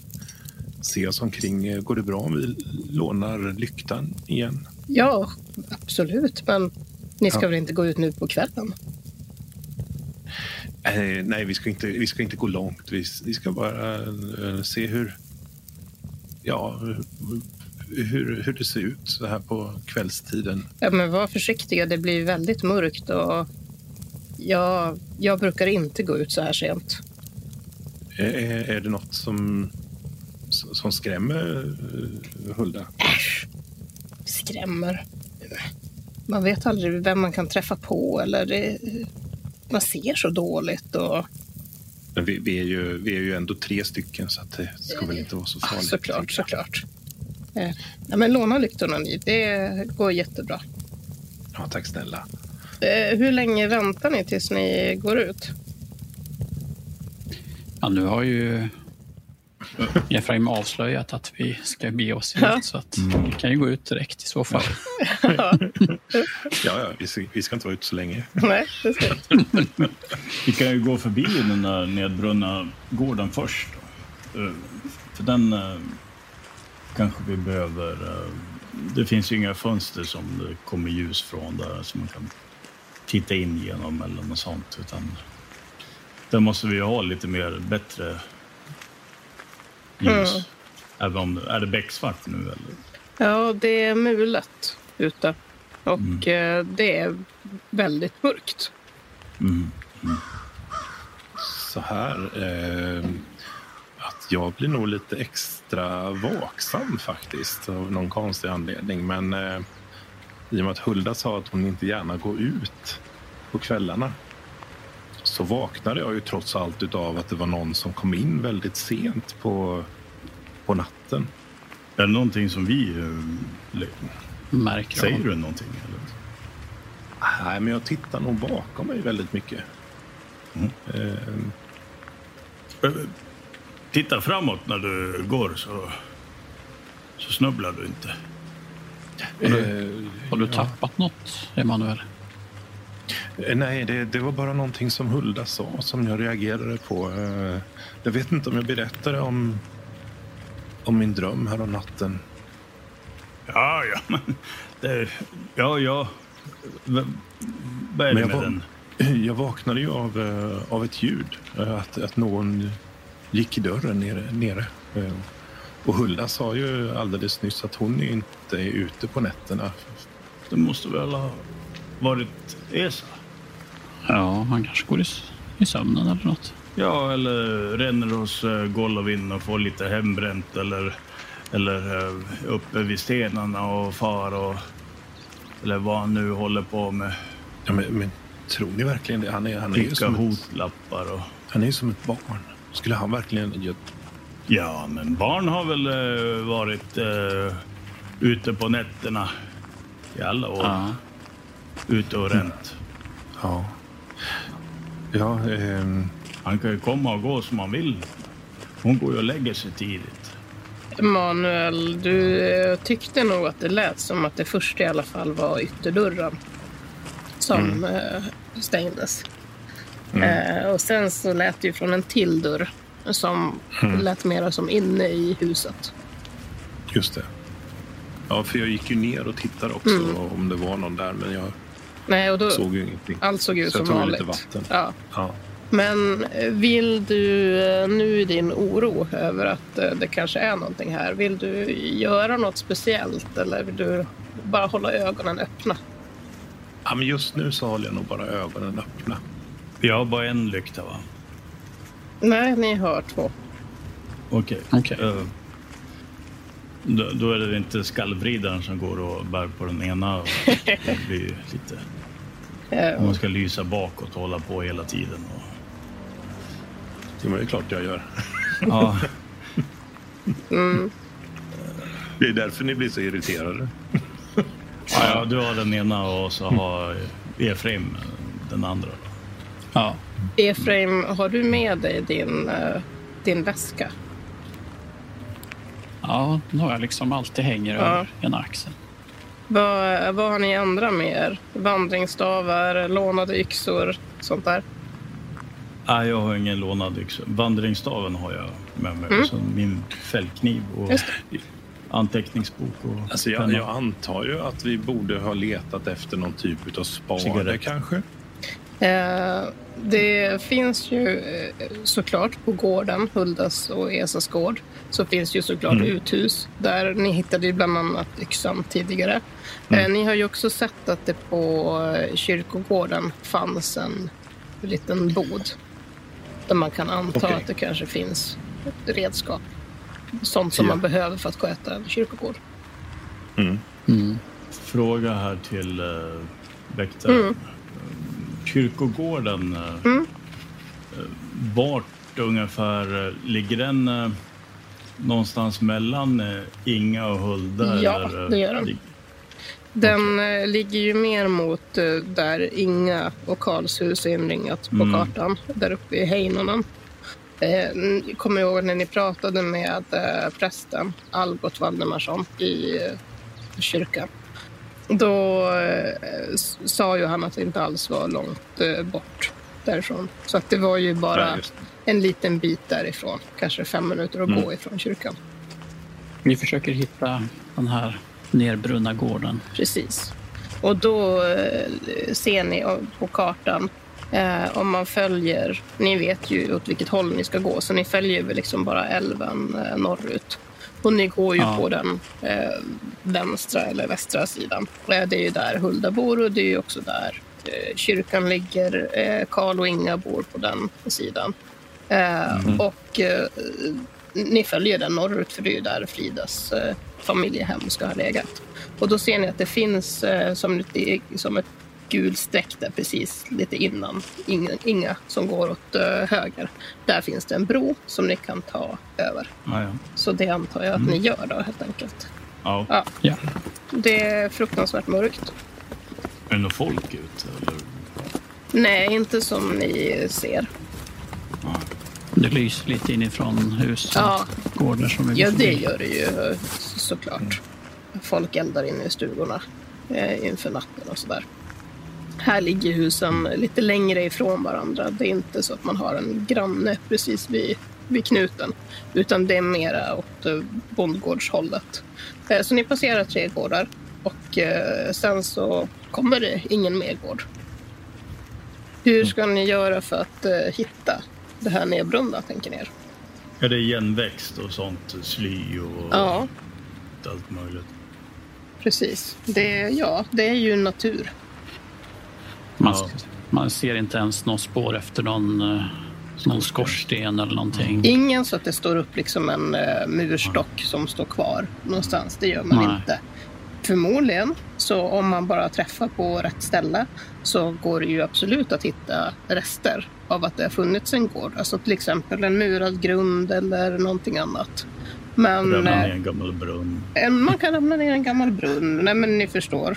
se oss omkring. Går det bra om vi lånar lyktan igen? ja, absolut. Men ni ska Ja. väl inte gå ut nu på kvällen? Nej, vi ska, inte, vi ska inte gå långt. Vi, vi ska bara eh, se hur, ja, hur, hur det ser ut så här på kvällstiden. Ja, men var försiktiga. Det blir väldigt mörkt och jag, jag brukar inte gå ut så här sent. Är, är är det något som, som skrämmer eh, Hulda? Äsch, skrämmer. Man vet aldrig vem man kan träffa på eller det, man ser så dåligt. Och, Men vi, vi, är ju, vi är ju ändå tre stycken så det ska väl inte vara så Ja, farligt. såklart, tänker jag. såklart. Eh, ja, men låna lyktorna ni, det går jättebra. Ja, tack snälla. Eh, hur länge väntar ni tills ni går ut? Ja, nu har ju Efraim avslöjat att vi ska bege oss Ja. ut så att vi kan ju gå ut direkt i så fall. Ja, ja, vi, ska, vi ska inte vara ute så länge. Nej, det ska Vi kan ju gå förbi den där nedbrunna gården först. då. Eh, För den eh, kanske vi behöver... eh, Det finns ju inga fönster som det kommer ljus från där som man kan titta in genom eller något sånt. Utan där måste vi ju ha lite mer bättre ljus. Mm. Även om, är det becksvart nu eller? Ja, det är mulet ute. Och eh, det är väldigt mörkt. Mm. Så här. Eh, att jag blir nog lite extra vaksam faktiskt av någon konstig anledning. Men eh, i och med att Hulda sa att hon inte gärna går ut på kvällarna så vaknade jag ju trots allt utav att det var någon som kom in väldigt sent på, på natten. Är det någonting som vi... eh, Märker Säger av. du någonting? Eller? Nej, men jag tittar nog bakom mig väldigt mycket. Mm. Eh, Eh, Titta framåt när du går så, så snubblar du inte. eh, Har du ja. tappat något, Emanuel? Eh, Nej, det, det var bara någonting som Hulda sa som jag reagerade på. Eh, Jag vet inte om jag berättade om, om min dröm här om natten. Ja, ja, men... Det, ja, ja. V- Vad är det med den? Jag vaknade ju av, eh, av ett ljud. Att, att någon gick i dörren nere. nere. Och Hulda sa ju alldeles nyss att hon inte är ute på nätterna. Det måste väl ha varit Esa? Ja, han kanske går i, i sömnen eller något. Ja, eller ränner hos uh, Golovin och får lite hembränt eller, eller uh, uppe vid stenarna och far och... Eller vad han nu håller på med. Ja, men, men tror ni verkligen det? Han är, han är, ju som ett, hotlappar och... han är ju som ett barn. Skulle han verkligen... Ja, men barn har väl eh, varit eh, ute på nätterna i alla år. Ja. Ute och ränt. ja. Ja, ehm, Han kan ju komma och gå som han vill. Hon går ju och lägger sig tidigt. Manuel, du eh, tyckte nog att det lät som att det först i alla fall var ytterdörren som eh, stängdes. Eh, och sen så lät det ju från en till dörr som lät mera som inne i huset. just det. Ja, för jag gick ju ner och tittade också Mm. om det var någon där, men jag Nej, och då, såg ju ingenting. allt såg ut Så som vanligt. lite vatten. Ja. Ja. Men eh, vill du eh, nu i din oro över att eh, det kanske är någonting här, vill du göra något speciellt eller vill du bara hålla ögonen öppna? ja, men just nu så håller jag nog bara ögonen öppna. Vi har bara en lykta, va? Nej, ni har två. Okej. Okej. Eh, då, då är det inte skallvridaren som går och bär på den ena. Och det blir ju lite... Eh, Om man ska lysa bakåt och hålla på hela tiden. Och, Det ju klart jag gör. ja, Mm. Det är därför ni blir så irriterade. ja, ja, du har den ena och så har Efraim den andra. Ja. Efraim, har du med dig din, eh, din väska? ja, då har jag liksom alltid hänger Ja. över ena axeln. Vad, vad har ni andra med er? Vandringsstavar, lånade yxor, sånt där? Nej, jag har ingen lånad yxa. Vandringsstaven har jag med mig. Mm. Så min fällkniv och anteckningsbok. Och Alltså jag, jag antar ju att vi borde ha letat efter någon typ av spade kanske. Eh, det finns ju eh, såklart på gården, Huldas och Esas gård, så finns ju såklart uthus. Där ni hittade ju bland annat yxan tidigare. Eh, ni har ju också sett att det på kyrkogården fanns en liten bod. Där man kan anta Okej. att det kanske finns ett redskap. Sånt som Ja. man behöver för att sköta en kyrkogård. Mm. Mm. Fråga här till uh, väktaren. Kyrkogården, eh, Mm. eh, vart ungefär eh, ligger den någonstans mellan Inga och Hulda? Ja, eller, det gör den. Den eh, ligger ju mer mot där Inga och Karlshus är inringat på Mm. kartan, där uppe i Heinonen. Ni kommer ihåg när ni pratade med prästen Algot Valdemarsson i kyrkan. Då eh, sa ju han att det inte alls var långt eh, bort därifrån. Så att det var ju bara en liten bit därifrån. Kanske fem minuter att Mm. gå ifrån kyrkan. Vi försöker hitta den här nerbrunna gården. Precis. Och då eh, ser ni på kartan eh, om man följer, ni vet ju åt vilket håll ni ska gå, så ni följer väl liksom bara älven eh, norrut. Och ni går ju Ja. på den eh, vänstra eller västra sidan. Eh, det är ju där Hulda bor och det är ju också där eh, kyrkan ligger. Eh, Karl och Inga bor på den sidan. Eh, Och eh, ni följer den norrut för det är ju där Fridas eh, familjehem ska ha legat. Och då ser ni att det finns som, som ett gult streck där precis lite innan. Inga, inga som går åt eh, höger. Där finns det en bro som ni kan ta över. Ja, ja. Så det antar jag att ni gör då helt enkelt. ja. Ja, Ja. det är fruktansvärt mörkt. Är det något folk ute? Eller? Nej, inte som ni ser. Ja. Det lyser lite inifrån hus och Ja. gårdar som Ja, det gör det ju såklart. Folk eldar inne i stugorna eh, inför natten och sådär. Här ligger husen lite längre ifrån varandra. Det är inte så att man har en granne precis vid, vid knuten, utan det är mera åt eh, bondgårdshållet. Eh, så ni passerar tre gårdar och eh, sen så kommer det ingen mer gård. Hur ska ni göra för att hitta det här nedbrunna, tänker ni er? Är det igenväxt och sånt? Sly och Ja, allt möjligt? Precis. Det, ja, det är ju natur. Man, Ja. man ser inte ens något spår efter någon, eh, någon skorsten eller någonting. Ingen så att det står upp liksom en uh, murstock som står kvar någonstans. Det gör man Nej. inte. Förmodligen, så om man bara träffar på rätt ställe så går det ju absolut att hitta rester av att det har funnits en gård. Alltså till exempel en murad grund eller någonting annat. Men Ramla ner i eh, en gammal brunn. en- man kan ramla ner en gammal brunn. Nej, men ni förstår.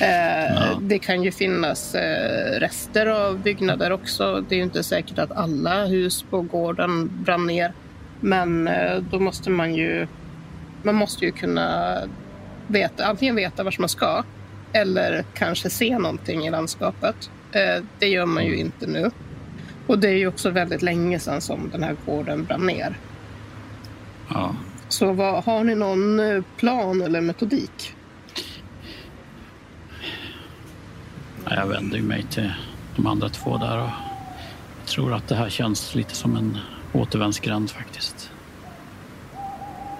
Eh, Det kan ju finnas eh, rester av byggnader också. Det är ju inte säkert att alla hus på gården brann ner. Men eh, då måste man ju... Man måste ju kunna veta, antingen veta vart man ska eller kanske se någonting i landskapet. Det gör man ju inte nu. Och det är ju också väldigt länge sedan som den här gården brann ner. Ja. Så vad, har ni någon plan eller metodik? Ja, Jag vänder mig till de andra två där och tror att det här känns lite som en återvändsgränd faktiskt.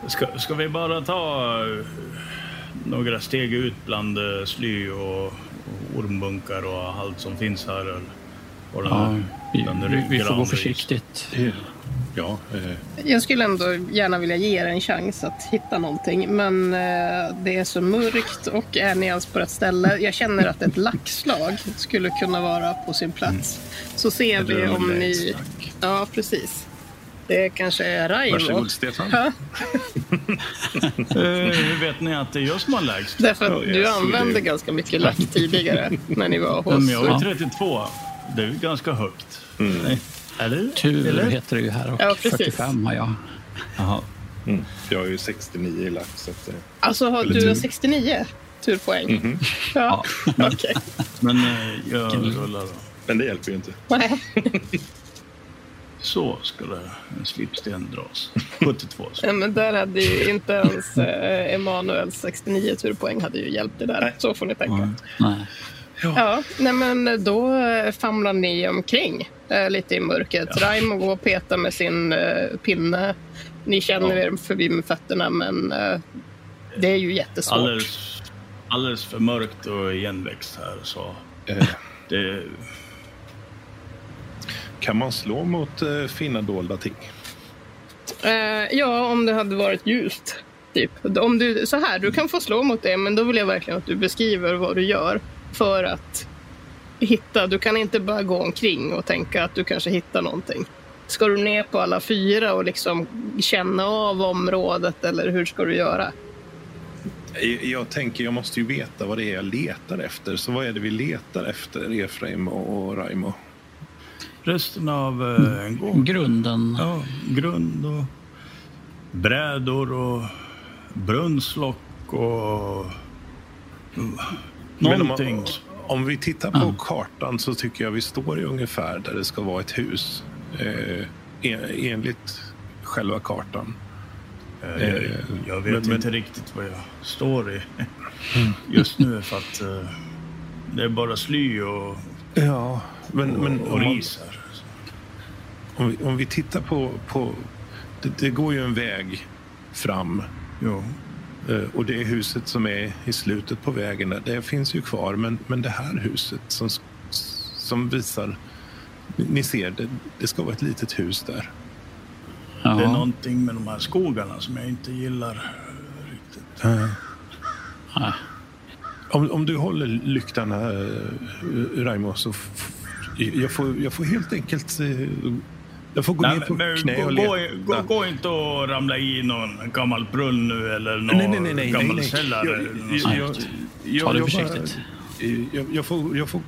Ska, ska vi bara ta eh, några steg ut bland eh, sly och, ormbunkar och allt som finns här? Och den, Ja, här- vi, den vi, vi får gå försiktigt. Ja, eh, Jag skulle ändå gärna vilja ge er en chans att hitta någonting, men eh, det är så mörkt och är ni ens på rätt ställe? Jag känner att ett laxslag skulle kunna vara på sin plats. Så ser Eller vi om ni... Ja, precis. Det kanske är Raimo. varsågod Stefan. Ja, Eh, Hur vet ni att det är jag som har lägst? därför att jag du såg använde det. ganska mycket lax tidigare när ni var Men hos... jag har ju 32. Det är ganska högt. Nej. Eller? Tur Eller? heter det ju här och Ja, precis. 45 har jag. Jaha. Mm. Jag har ju 69 i lax. Så att, Alltså, har du har tur. 69 turpoäng? mhm. Ja, okej. Men eh, jag rullar då. Men det hjälper ju inte. Nej. Så skulle en slipsten dras. 72. Så. Ja, men där hade ju inte ens eh, Emanuels 69 turpoäng hade ju hjälpt det där. Nej. Så får ni tänka. Ja. Nej. Ja, nej men då famlar ni omkring eh, lite i mörkret. Raimo går och petar med sin eh, pinne. Ni känner Ja. er förbi med fötterna, men eh, det är ju jättesvårt. Alldeles, alldeles för mörkt och igenväxt här. Så Eh, det, kan man slå mot eh, fina dolda ting? Eh, ja, om det hade varit ljust. Typ. Om du, så här, du kan få slå mot det, men då vill jag verkligen att du beskriver vad du gör för att hitta. Du kan inte bara gå omkring och tänka att du kanske hittar någonting. Ska du ner på alla fyra och liksom känna av området eller hur ska du göra? Jag, tänker, jag måste ju veta vad det är jag letar efter. Så vad är det vi letar efter, Efraim och, och Raimo? resten av eh, en gård. Grunden. Ja, grund och brädor och brunnslock och Men någonting. Om, om vi tittar på Ja. kartan så tycker jag vi står i ungefär där det ska vara ett hus. Eh, en- enligt själva kartan. Eh, jag, jag vet men- men- inte riktigt vad jag står i just nu för att eh, det är bara sly och, Ja, men, och, men och ris här. om, vi, om vi tittar på... på det, det går ju en väg fram Jo. Eh, och det huset som är i slutet på vägen. Det finns ju kvar, men, men det här huset som, som visar... Ni ser, det, det ska vara ett litet hus där. Ja. Det är någonting med de här skogarna som jag inte gillar riktigt. Eh, Nej. Om, om du håller lyktan här, uh, Raimo, så jag får, jag får helt enkelt... jag får gå Nej, ner på men, knä gå, och gå, leta. gå, gå inte och ramla i någon gammal brunn nu eller någon nej, nej, nej, nej, gammal nej, nej. källare. Jag, jag, jag, Ta det försiktigt. jag, jag, får, jag får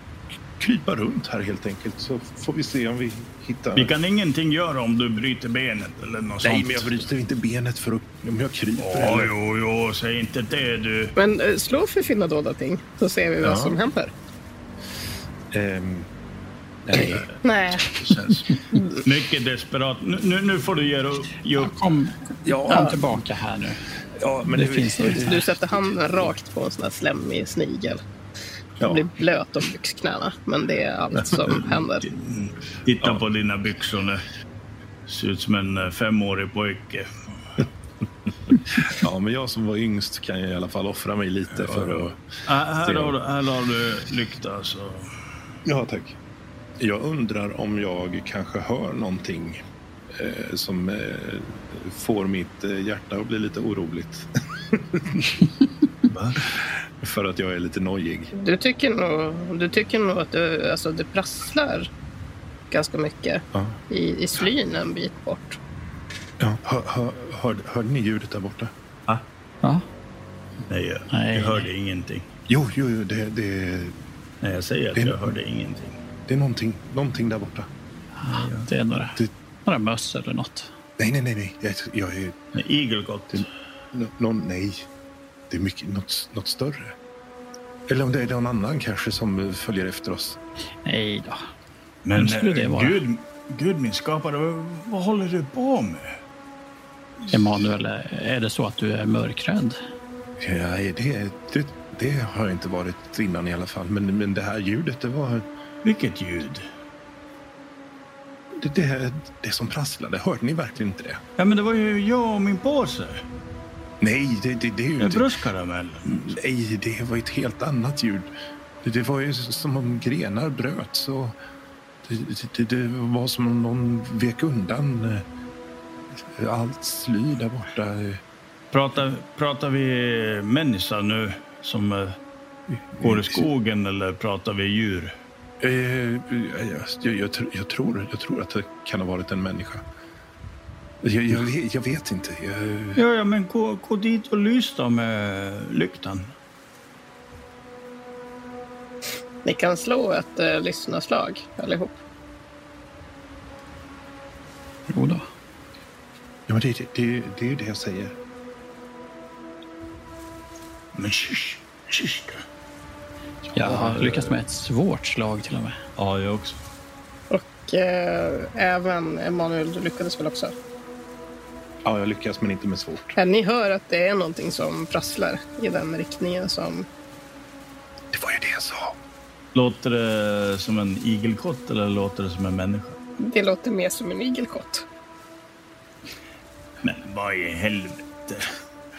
krypa runt här helt enkelt, så får vi se om vi hittar... Vi kan ingenting göra om du bryter benet eller något Nej, sånt. men jag bryter inte benet för att, om jag kryper. Ja, eller- jo, jo, säg inte det du. Men eh, slå för finna dolda ting, så ser vi Ja. vad som händer. Ehm, nej. Nej, mycket desperat. Nu, nu, nu får du ge upp. Upp. Kom, Ja. kom tillbaka här nu. Ja, men Det det, finns inte. du sätter handen rakt på en sån här slemmig snigel. Ja. Blir blöt om byxknäna, men det är allt som händer. Titta på dina byxor nu. Ser ut som en eh, femårig pojke. Ja, men jag som var yngst kan ju i alla fall offra mig lite för att... Här, har, du- här har du lykta. Så. Ja, tack. Jag undrar om jag kanske hör någonting eh, som eh, får mitt eh, hjärta att bli lite oroligt. för att jag är lite nojig. Du tycker nog, du tycker nog att du, alltså, det prasslar ganska mycket Ja. i, i slyn en bit bort. Ja, hör, hör, hör, hörde ni ljudet där borta? Ja. Nej, jag, Nej. jag hörde ingenting. Jo, jo, jo det, det, Nej, jag säger att Det- jag hörde ingenting. Det är någonting, någonting där borta. Det är några, Det- några möss eller något. Nej, nej, nej, nej. Jag, jag är... Nej, Igelkott. Nå- Någon, nej, det är mycket, något, något större. Eller om det är någon annan kanske som följer efter oss. Nej då. Men Vem skulle det eh, vara? Gud, Gud min skapare, vad, vad håller du på med? Emanuel, är det så att du är mörkrädd? Ja, det, det, det har jag inte varit innan i alla fall. Men, men det här ljudet, det var Vilket ljud? det, det, det som prasslade. Hörde ni verkligen inte det? Ja, men det var ju jag och min påse. Nej, det, det, det är ju inte... bröstkaramellen. Nej, det var ett helt annat ljud. Det, det var ju som om grenar bröts och det, det, var som om någon vek undan eh, allt sly där borta. Pratar, pratar vi människa nu som eh, går i skogen eller pratar vi djur? Eh, jag, jag, jag, jag, tror, jag tror att det kan ha varit en människa. Jag, jag, vet- jag vet inte. Jag, Ja, ja, men gå, gå dit och lys då med lyktan. Ni kan slå ett uh, lyssnarslag allihop. Jo då. ja, men det, det, det är ju det jag säger. Men shush, shush du. Jag har lyckats med ett svårt slag till och med. Ja, jag också. Och eh, även Emanuel, du lyckades väl också? Ja, jag lyckas, men inte med svårt. Eh, Ni hör att det är någonting som prasslar i den riktningen som... Det var ju det jag sa. Låter det som en igelkott eller låter det som en människa? Det låter mer som en igelkott. Men vad i helvete?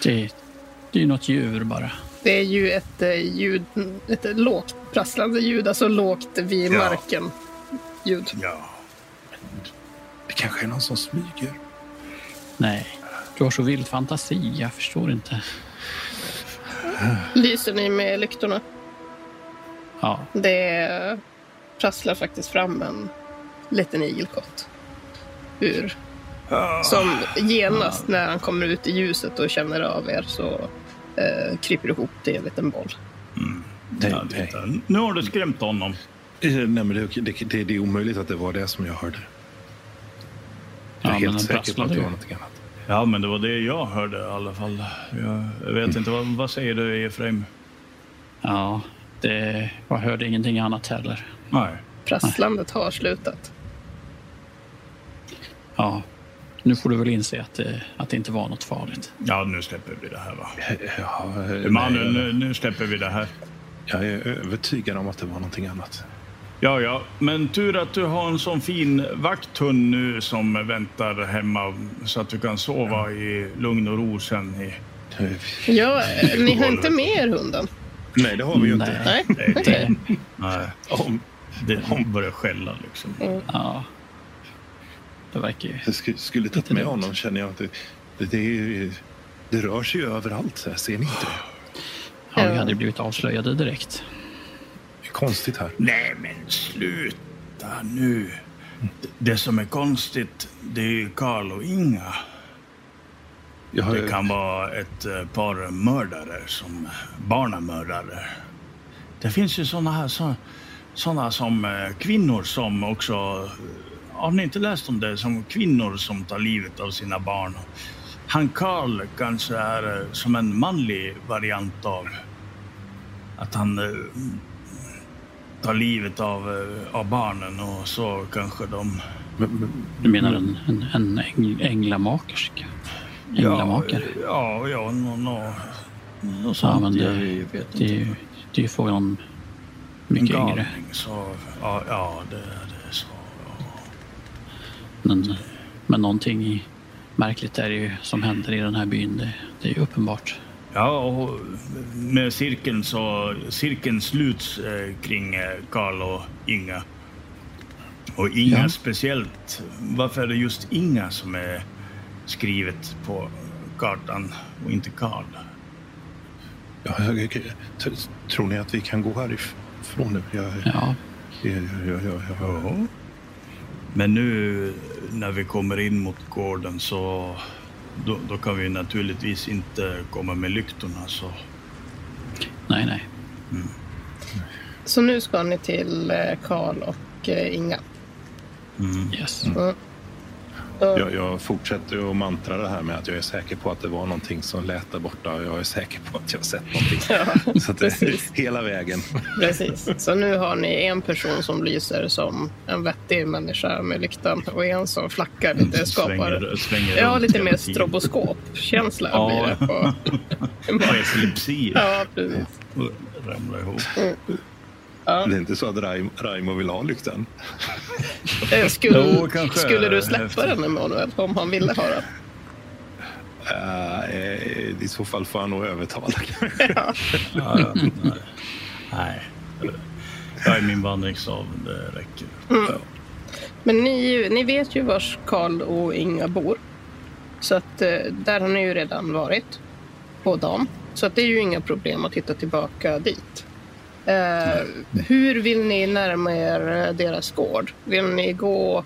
Det, det är ju något djur bara. Det är ju ett eh, ljud, ett lågt prasslande ljud, alltså lågt vid Ja. marken ljud. Ja. Det kanske är någon som smyger. Nej, du har så vild fantasi. Jag förstår inte. Lyser ni med lyktorna? Ja, Det prasslar faktiskt fram en liten igelkott. Ur. Som genast när han kommer ut i ljuset och känner av er så eh, kryper ihop till en liten boll. Nej, Ja, nej. titta. Nu har du skrämt honom. Eh, Nej, men det, det, det, det är omöjligt att det var det som jag hörde. Jag är ja men helt säker på att det var någonting annat. Ja, men det var det jag hörde i alla fall. Jag, vet inte, vad, vad säger du Efraim? Ja, det, jag hörde ingenting annat heller. Nej. Prasslandet har slutat. Ja, nu får du väl inse att det, att det inte var något farligt. Ja, nu släpper vi det här va? Ja, eh, nej, nu, nu släpper vi det här. jag är övertygad om att det var någonting annat. Ja, ja, men tur att du har en sån fin vakthund nu som väntar hemma så att du kan sova i lugn och ro sen. I... Eh, Ja, eh, ni har inte med er hunden? Nej, det har vi ju inte. Nej. Nej. Nej, Det, nej, Om, det börjar skälla liksom. ja, det verkar ju... jag skulle, skulle tagit med honom känner jag att det, det, det det rör sig ju överallt. Så här. Ser ni inte det? Ja, vi hade blivit avslöjade direkt. Det är konstigt här. Nej, men sluta nu. Det som är konstigt, det är ju Karl och Inga. Jag har, Det kan vara ett eh, par mördare som barnamördare. Det finns ju såna här så, såna som eh, kvinnor som också... Har ni inte läst om det? Som kvinnor som tar livet av sina barn. Han Karl kanske är eh, som en manlig variant av att han eh, tar livet av, eh, av barnen och så kanske de... Du menar en, en, en äng, änglamakerska? Änglamakare? Ja, ja, nå, nå, nå Ja, sånt. men det, jag vet det, inte. ju, det är ju frågan om En mycket galning, yngre. Så, ja, ja det, det är så. Ja. Men, men någonting märkligt är det ju som händer i den här byn. Det, det är ju uppenbart. Ja, och med cirkeln så cirkeln sluts eh, kring eh, Karl och Inga. Och Inga Ja. speciellt. Varför är det just Inga som är skrivet på kartan och inte Karl? ja, jag, jag, tror ni att vi kan gå härifrån nu? Jag, Ja, jag, jag, jag, jag, Ja. Men nu när vi kommer in mot gården så då, då kan vi naturligtvis inte komma med lyktorna. Så. nej, nej. Så nu ska ni till eh, Karl och eh, Inga. Mm. Yes. Mm. Jag, jag fortsätter att mantra det här med att jag är säker på att det var någonting som lät där borta. och Jag är säker på att jag har sett någonting. Ja, Så det, hela vägen. precis. Så nu har ni en person som lyser som en vettig människa med lyktan och en som flackar lite, skapar Svänger, svänger Ja, lite mer stroboskopkänsla Ja. blir det på. Och epilepsi. Ja, precis. Ramlar ihop. Det är inte så att Raim, Raimo vill ha lyktan. Eh, Skulle, Jo, kanske skulle du släppa efter. den Emanuel om han ville ha den? Uh, I så fall får han nog övertala kanske. Ja. Ja, ja, nej. nej. Jag är min vandringsstav, det räcker. Men ni, ni vet ju var Karl och Inga bor. Så att där har ni ju redan varit på dagen. Så att det är ju inga problem att hitta tillbaka dit. Eh, hur vill ni närma er eh, deras gård? Vill ni gå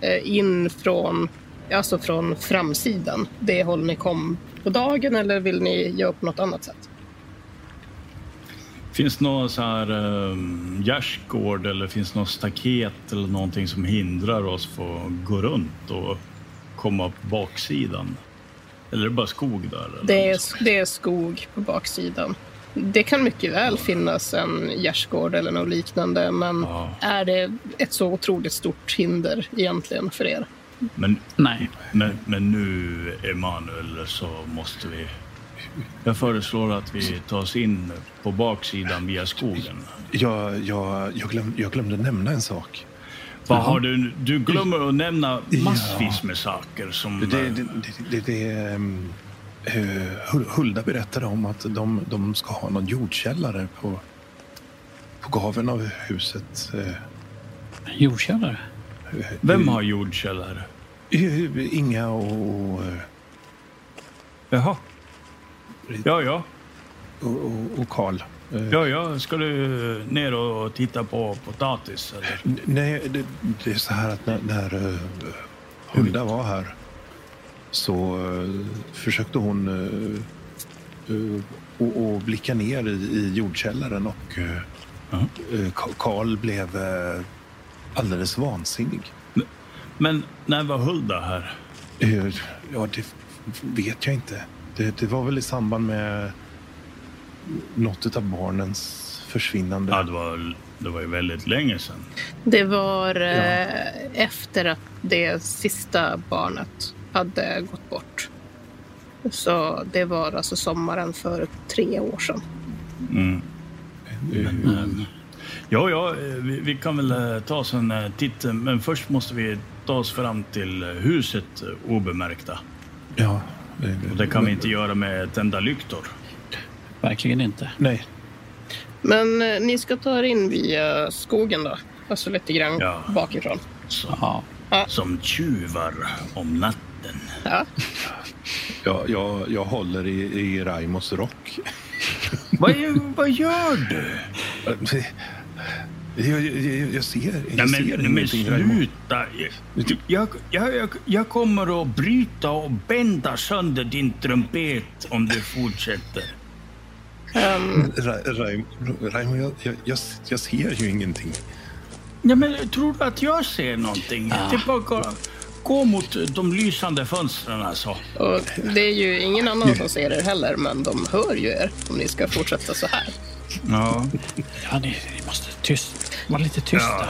eh, in från, alltså från framsidan, det håll ni kom på dagen, eller vill ni göra på något annat sätt? Finns det någon så här um, gärdsgård eller finns det något staket eller någonting som hindrar oss från att gå runt och komma på baksidan? Eller är det bara skog där? Det är, det är skog på baksidan. Det kan mycket väl finnas en gärdsgård eller något liknande, men Ja. är det ett så otroligt stort hinder egentligen för er? Men, Nej. men, men nu, Emanuel, så måste vi... Jag föreslår att vi tar oss in på baksidan via skogen. Jag, jag, jag, glöm, jag glömde nämna en sak. Vad har du, du glömmer att nämna Ja. massvis med saker som... Det, det, det, det, eh, Hul- Hulda berättade om att de, de ska ha någon jordkällare på, på gaveln av huset. eh, Jordkällare? eh, Vem har jordkällare? Inga och, Jaha. Ja, ja. och, Karl. Ja, ja. Ska du ner och titta på potatis? Eller? Nej, det, det är så här att när, när Hulda var här så eh, försökte hon uh, uh, och, och blicka ner i, i jordkällaren och uh, Ja. uh, Ka- Karl blev uh, alldeles vansinnig. Men när var Hulda här? Uh, ja, det vet jag inte. Det, det var väl i samband med något av barnens försvinnande. Ja, det var, det var ju väldigt länge sedan. Det var eh, efter att det sista barnet hade gått bort. Så det var alltså sommaren för tre år sedan. Mm. Men, ja, ja, eh, vi, vi kan väl eh, ta oss en eh, titt. eh, Men först måste vi ta oss fram till eh, huset eh, obemärkta. ja, eh, Och det kan vi inte göra med tända lyktor. Verkligen inte. Nej, Men eh, ni ska ta er in via skogen då? Alltså lite grann Ja. bakifrån. Så, Ja. som tjuvar om natten. Ja. Jag, jag, jag håller i, i Raimos rock. Vad, vad gör du? Jag, jag, jag ser, jag Nej, men, ser nej, men sluta. Jag, jag, jag, jag kommer att bryta och bända sönder din trumpet om du fortsätter. Ra- Raimo, Raimo jag, jag, jag, jag ser ju ingenting. Ja, men tror du att jag ser någonting? Bara att gå, mot de lysande fönstren alltså. och det är ju ingen annan som ser er heller, men de hör ju er om ni ska fortsätta så här. Ja. Ja, ni, ni måste tyst, vara lite tysta. Ja.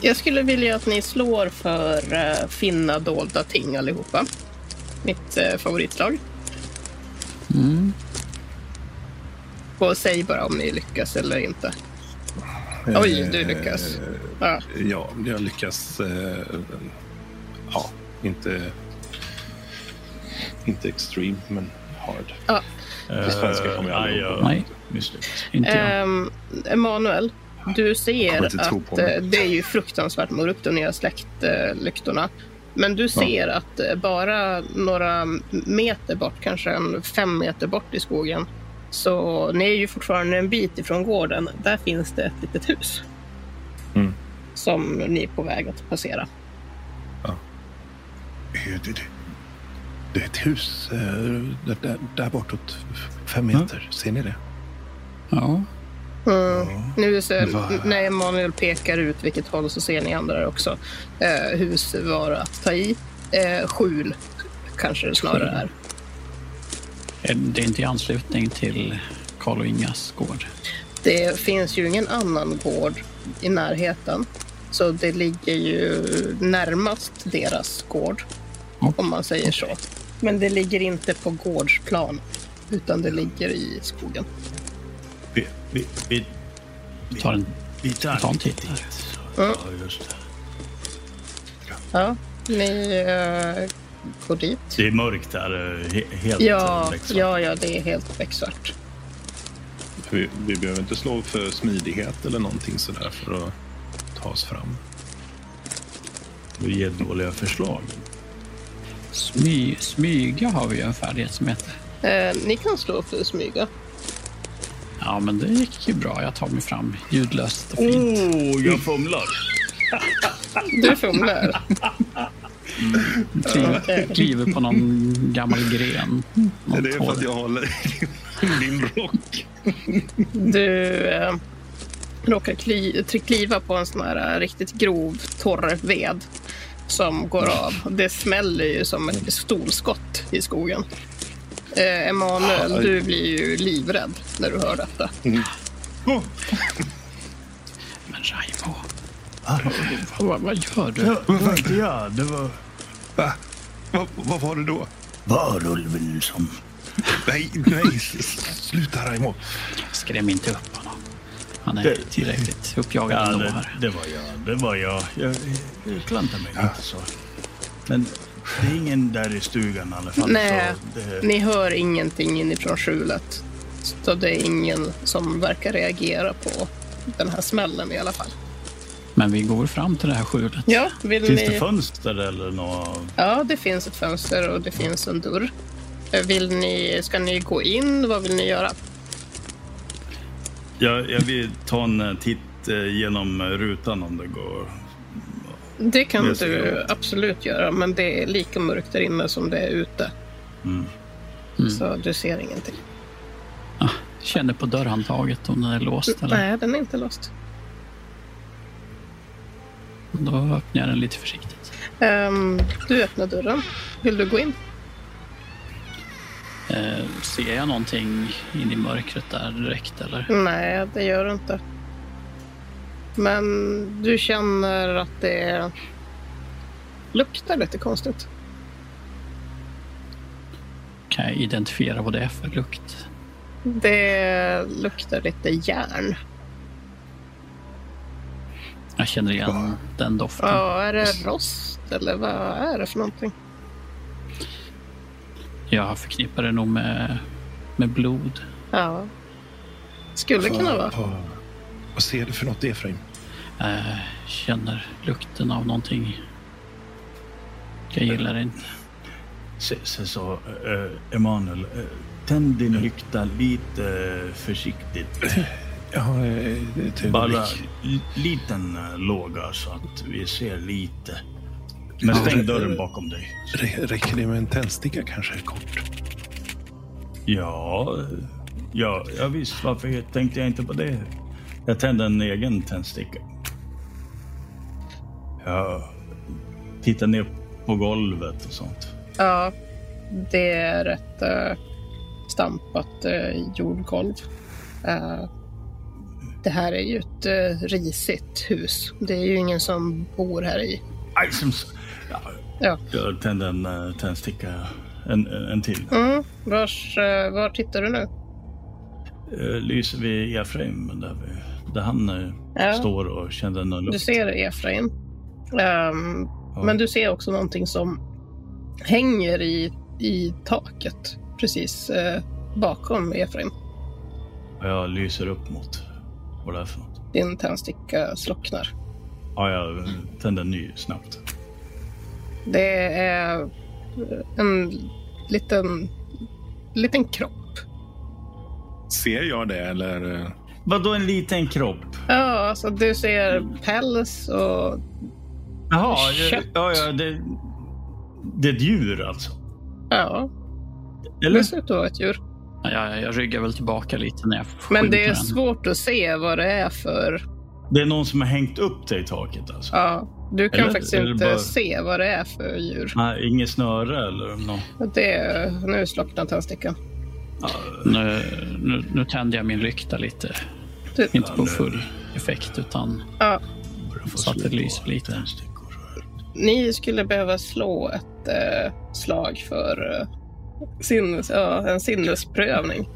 Jag skulle vilja att ni slår för uh, finna dolda ting allihopa. Mitt uh, favoritslag. Mm. Och säg bara om ni lyckas eller inte. Oj, du lyckas. Ja. Ja, jag lyckas. Eh, ja, inte... Inte extreme, men hard. Ja. På svenska kommer jag aldrig Eh, ihåg. ja, Nej. Inte jag. Um, Emanuel, du ser att eh, det är ju fruktansvärt mörkt och ni har släckt eh, lyktorna. Men du ser att eh, bara några meter bort, kanske en fem meter bort i skogen, så ni är ju fortfarande en bit ifrån gården. Där finns det ett litet hus. Mm. Som ni är på väg att passera. Eh, Det, det, det är ett hus eh, där, där, där bortåt fem meter. Ser ni det? Ja. Mm. Nu så, när Emanuel pekar ut vilket håll så ser ni andra också. Eh, hus var att ta i. Eh, skjul kanske det snarare är. Är Det är inte i anslutning till Karl och Ingas gård. Det finns ju ingen annan gård i närheten. Så det ligger ju närmast deras gård. Om man säger så. Men det ligger inte på gårdsplan, utan det ligger i skogen. Vi, vi, vi, Vi tar en, vi tar, vi tar en lite titt här. dit. Mm. Ja, just det. Ja, ni eh, går dit. Det är mörkt där. eh, he- Helt Ja, becksvart. ja, ja, det är helt becksvart. Vi, vi behöver inte slå för smidighet eller någonting sådär för att ta oss fram. Du ger dåliga förslag. Smy, smyga har vi ju en färdighet som heter. Eh, ni kan slå för smyga. Ja, men det gick ju bra. Jag tar mig fram ljudlöst och fint. Oh, jag fumlar. Du fumlar. Kliver, på någon gammal gren. Någon Det är för att jag håller i din rock. Du eh, råkar kli, kliva på en sån här riktigt grov, torr ved som går av. Det smäller ju som ett pistolskott i skogen. Eh, Emanuel, Aj. du blir ju livrädd när du hör detta. Oh, Men Raimo, vad, vad gör du? det var inte jag. Det var Va? Vad, vad var det då? varulven som... Nej, nej, sluta Raimo. Skräm inte upp honom. Han är Det- tillräckligt uppjagad Ja, ändå det, här. det var jag. Det var jag. Jag, jag klantar mig lite så. Men det är ingen där i stugan i alla fall. Nej, så det, ni hör ingenting inifrån skjulet. Så det är ingen som verkar reagera på den här smällen i alla fall. Men vi går fram till det här skjulet. Ja, vill finns ni... det fönster eller något? Ja, det finns ett fönster och det finns en dörr. Vill ni, ska ni gå in? Vad vill ni göra? Jag, jag vill ta en eh, titt eh, genom rutan om det går. Det kan Det du absolut göra, men det är lika mörkt där inne som det är ute. Mm. Så du ser ingenting. Ah, känner på dörrhandtaget om den är låst. Eller? Nej, den är inte låst. Då öppnar jag den lite försiktigt. Ehm, du öppnar dörren. Vill du gå in? Eh, ser jag någonting in i mörkret där direkt? Eller? Nej, det gör du inte. Men du känner att det luktar lite konstigt. Kan jag identifiera vad det är för lukt? Det luktar lite järn. Jag känner igen den doften. Ja, är det rost eller vad är det för någonting? Jag förknippar det nog med, med blod. Ja. Skulle kunna vara. Vad, vad ser du för något Efraim? Eh, känner lukten av någonting. Jag gillar det inte. Sen, så, uh, Emanuel, uh, tänd din lykta lite försiktigt. Ja, ett Bara liten låga så att vi ser lite. Men stäng dörren bakom dig. Rä- Räcker det med en tändsticka kanske kort? Ja, ja, ja visst. Varför tänkte jag inte på det? Jag tände en egen tändsticka. Ja, titta ner på golvet och sånt. Ja, det är ett uh, stampat uh, jordgolv. Eh, det här är ju ett risigt hus. Det är ju ingen som bor här i. Aj, som, ja, Ja. Jag tände en uh, tändsticka. En, en till. Mm, vars, eh, var tittar du nu? Uh, lyser vid Efraim där, vi, där han Ja. står och kände någon Du luft. ser Efraim. Ehm, Ja. Men du ser också någonting som hänger i, i taket precis eh, bakom Efraim. Jag lyser upp mot vad det är för något. Din tändsticka slocknar. Ja, jag tände en ny snabbt. Det är en liten, liten kropp. Ser jag det eller? Vadå en liten kropp? Ja, alltså du ser päls och Jaha, Kött. ja, ja, det, det är ett djur alltså? ja, Eller? det ser ut att vara ett djur. Jag, jag ryggar väl tillbaka lite när jag Men det är den. svårt att se vad det är för... Det är någon som har hängt upp det i taket alltså? Ja, du kan Eller- faktiskt eller inte bara- se vad det är för djur. Nej, inget snöre eller något? Det, nu slocknar tändstickan. Nu, nu, nu tände jag min lykta lite. Du, Inte på full effekt, utan ja, Så att det lyser lite. ni skulle behöva slå ett eh, slag för eh, sinnes, ja, en sinnesprövning.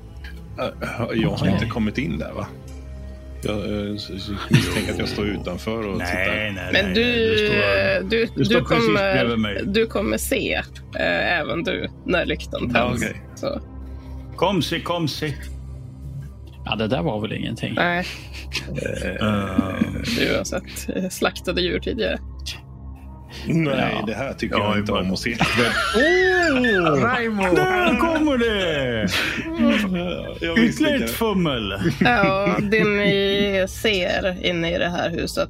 Jag har inte kommit in där va? Jag eh, misstänker att jag står utanför och tittar. Nej, nej, Men nej. du, nej, står- du, du står du, bredvid kommer, mig. du kommer se, eh, även du, när lyktan tänds. Ja, okej. Så, Kom se, kom se. ja, det där var väl ingenting. nej, Uh, du har sett eh, slaktade djur tidigare. Nej, Ja. det här tycker Ja, jag inte om att se. oh, Där kommer det! Jag Ytterligare ett fummel. Ja, det ni ser inne i det här huset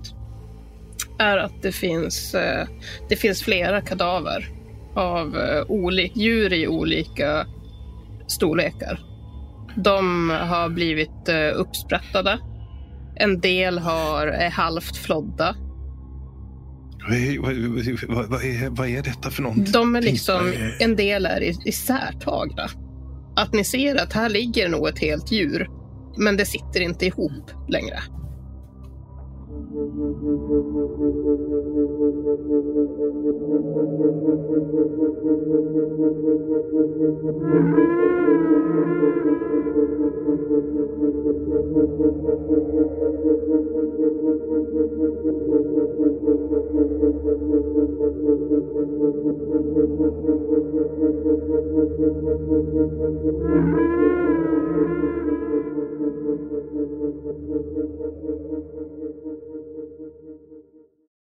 är att det finns, eh, det finns flera kadaver av eh, djur i olika storlekar. De har blivit eh, uppsprättade. En del har, är halvt flodda. Vad är, vad, vad, är, vad är detta för någonting? De är liksom en del är isärtagna. Att ni ser att här ligger nog ett helt djur, men det sitter inte ihop längre. Musik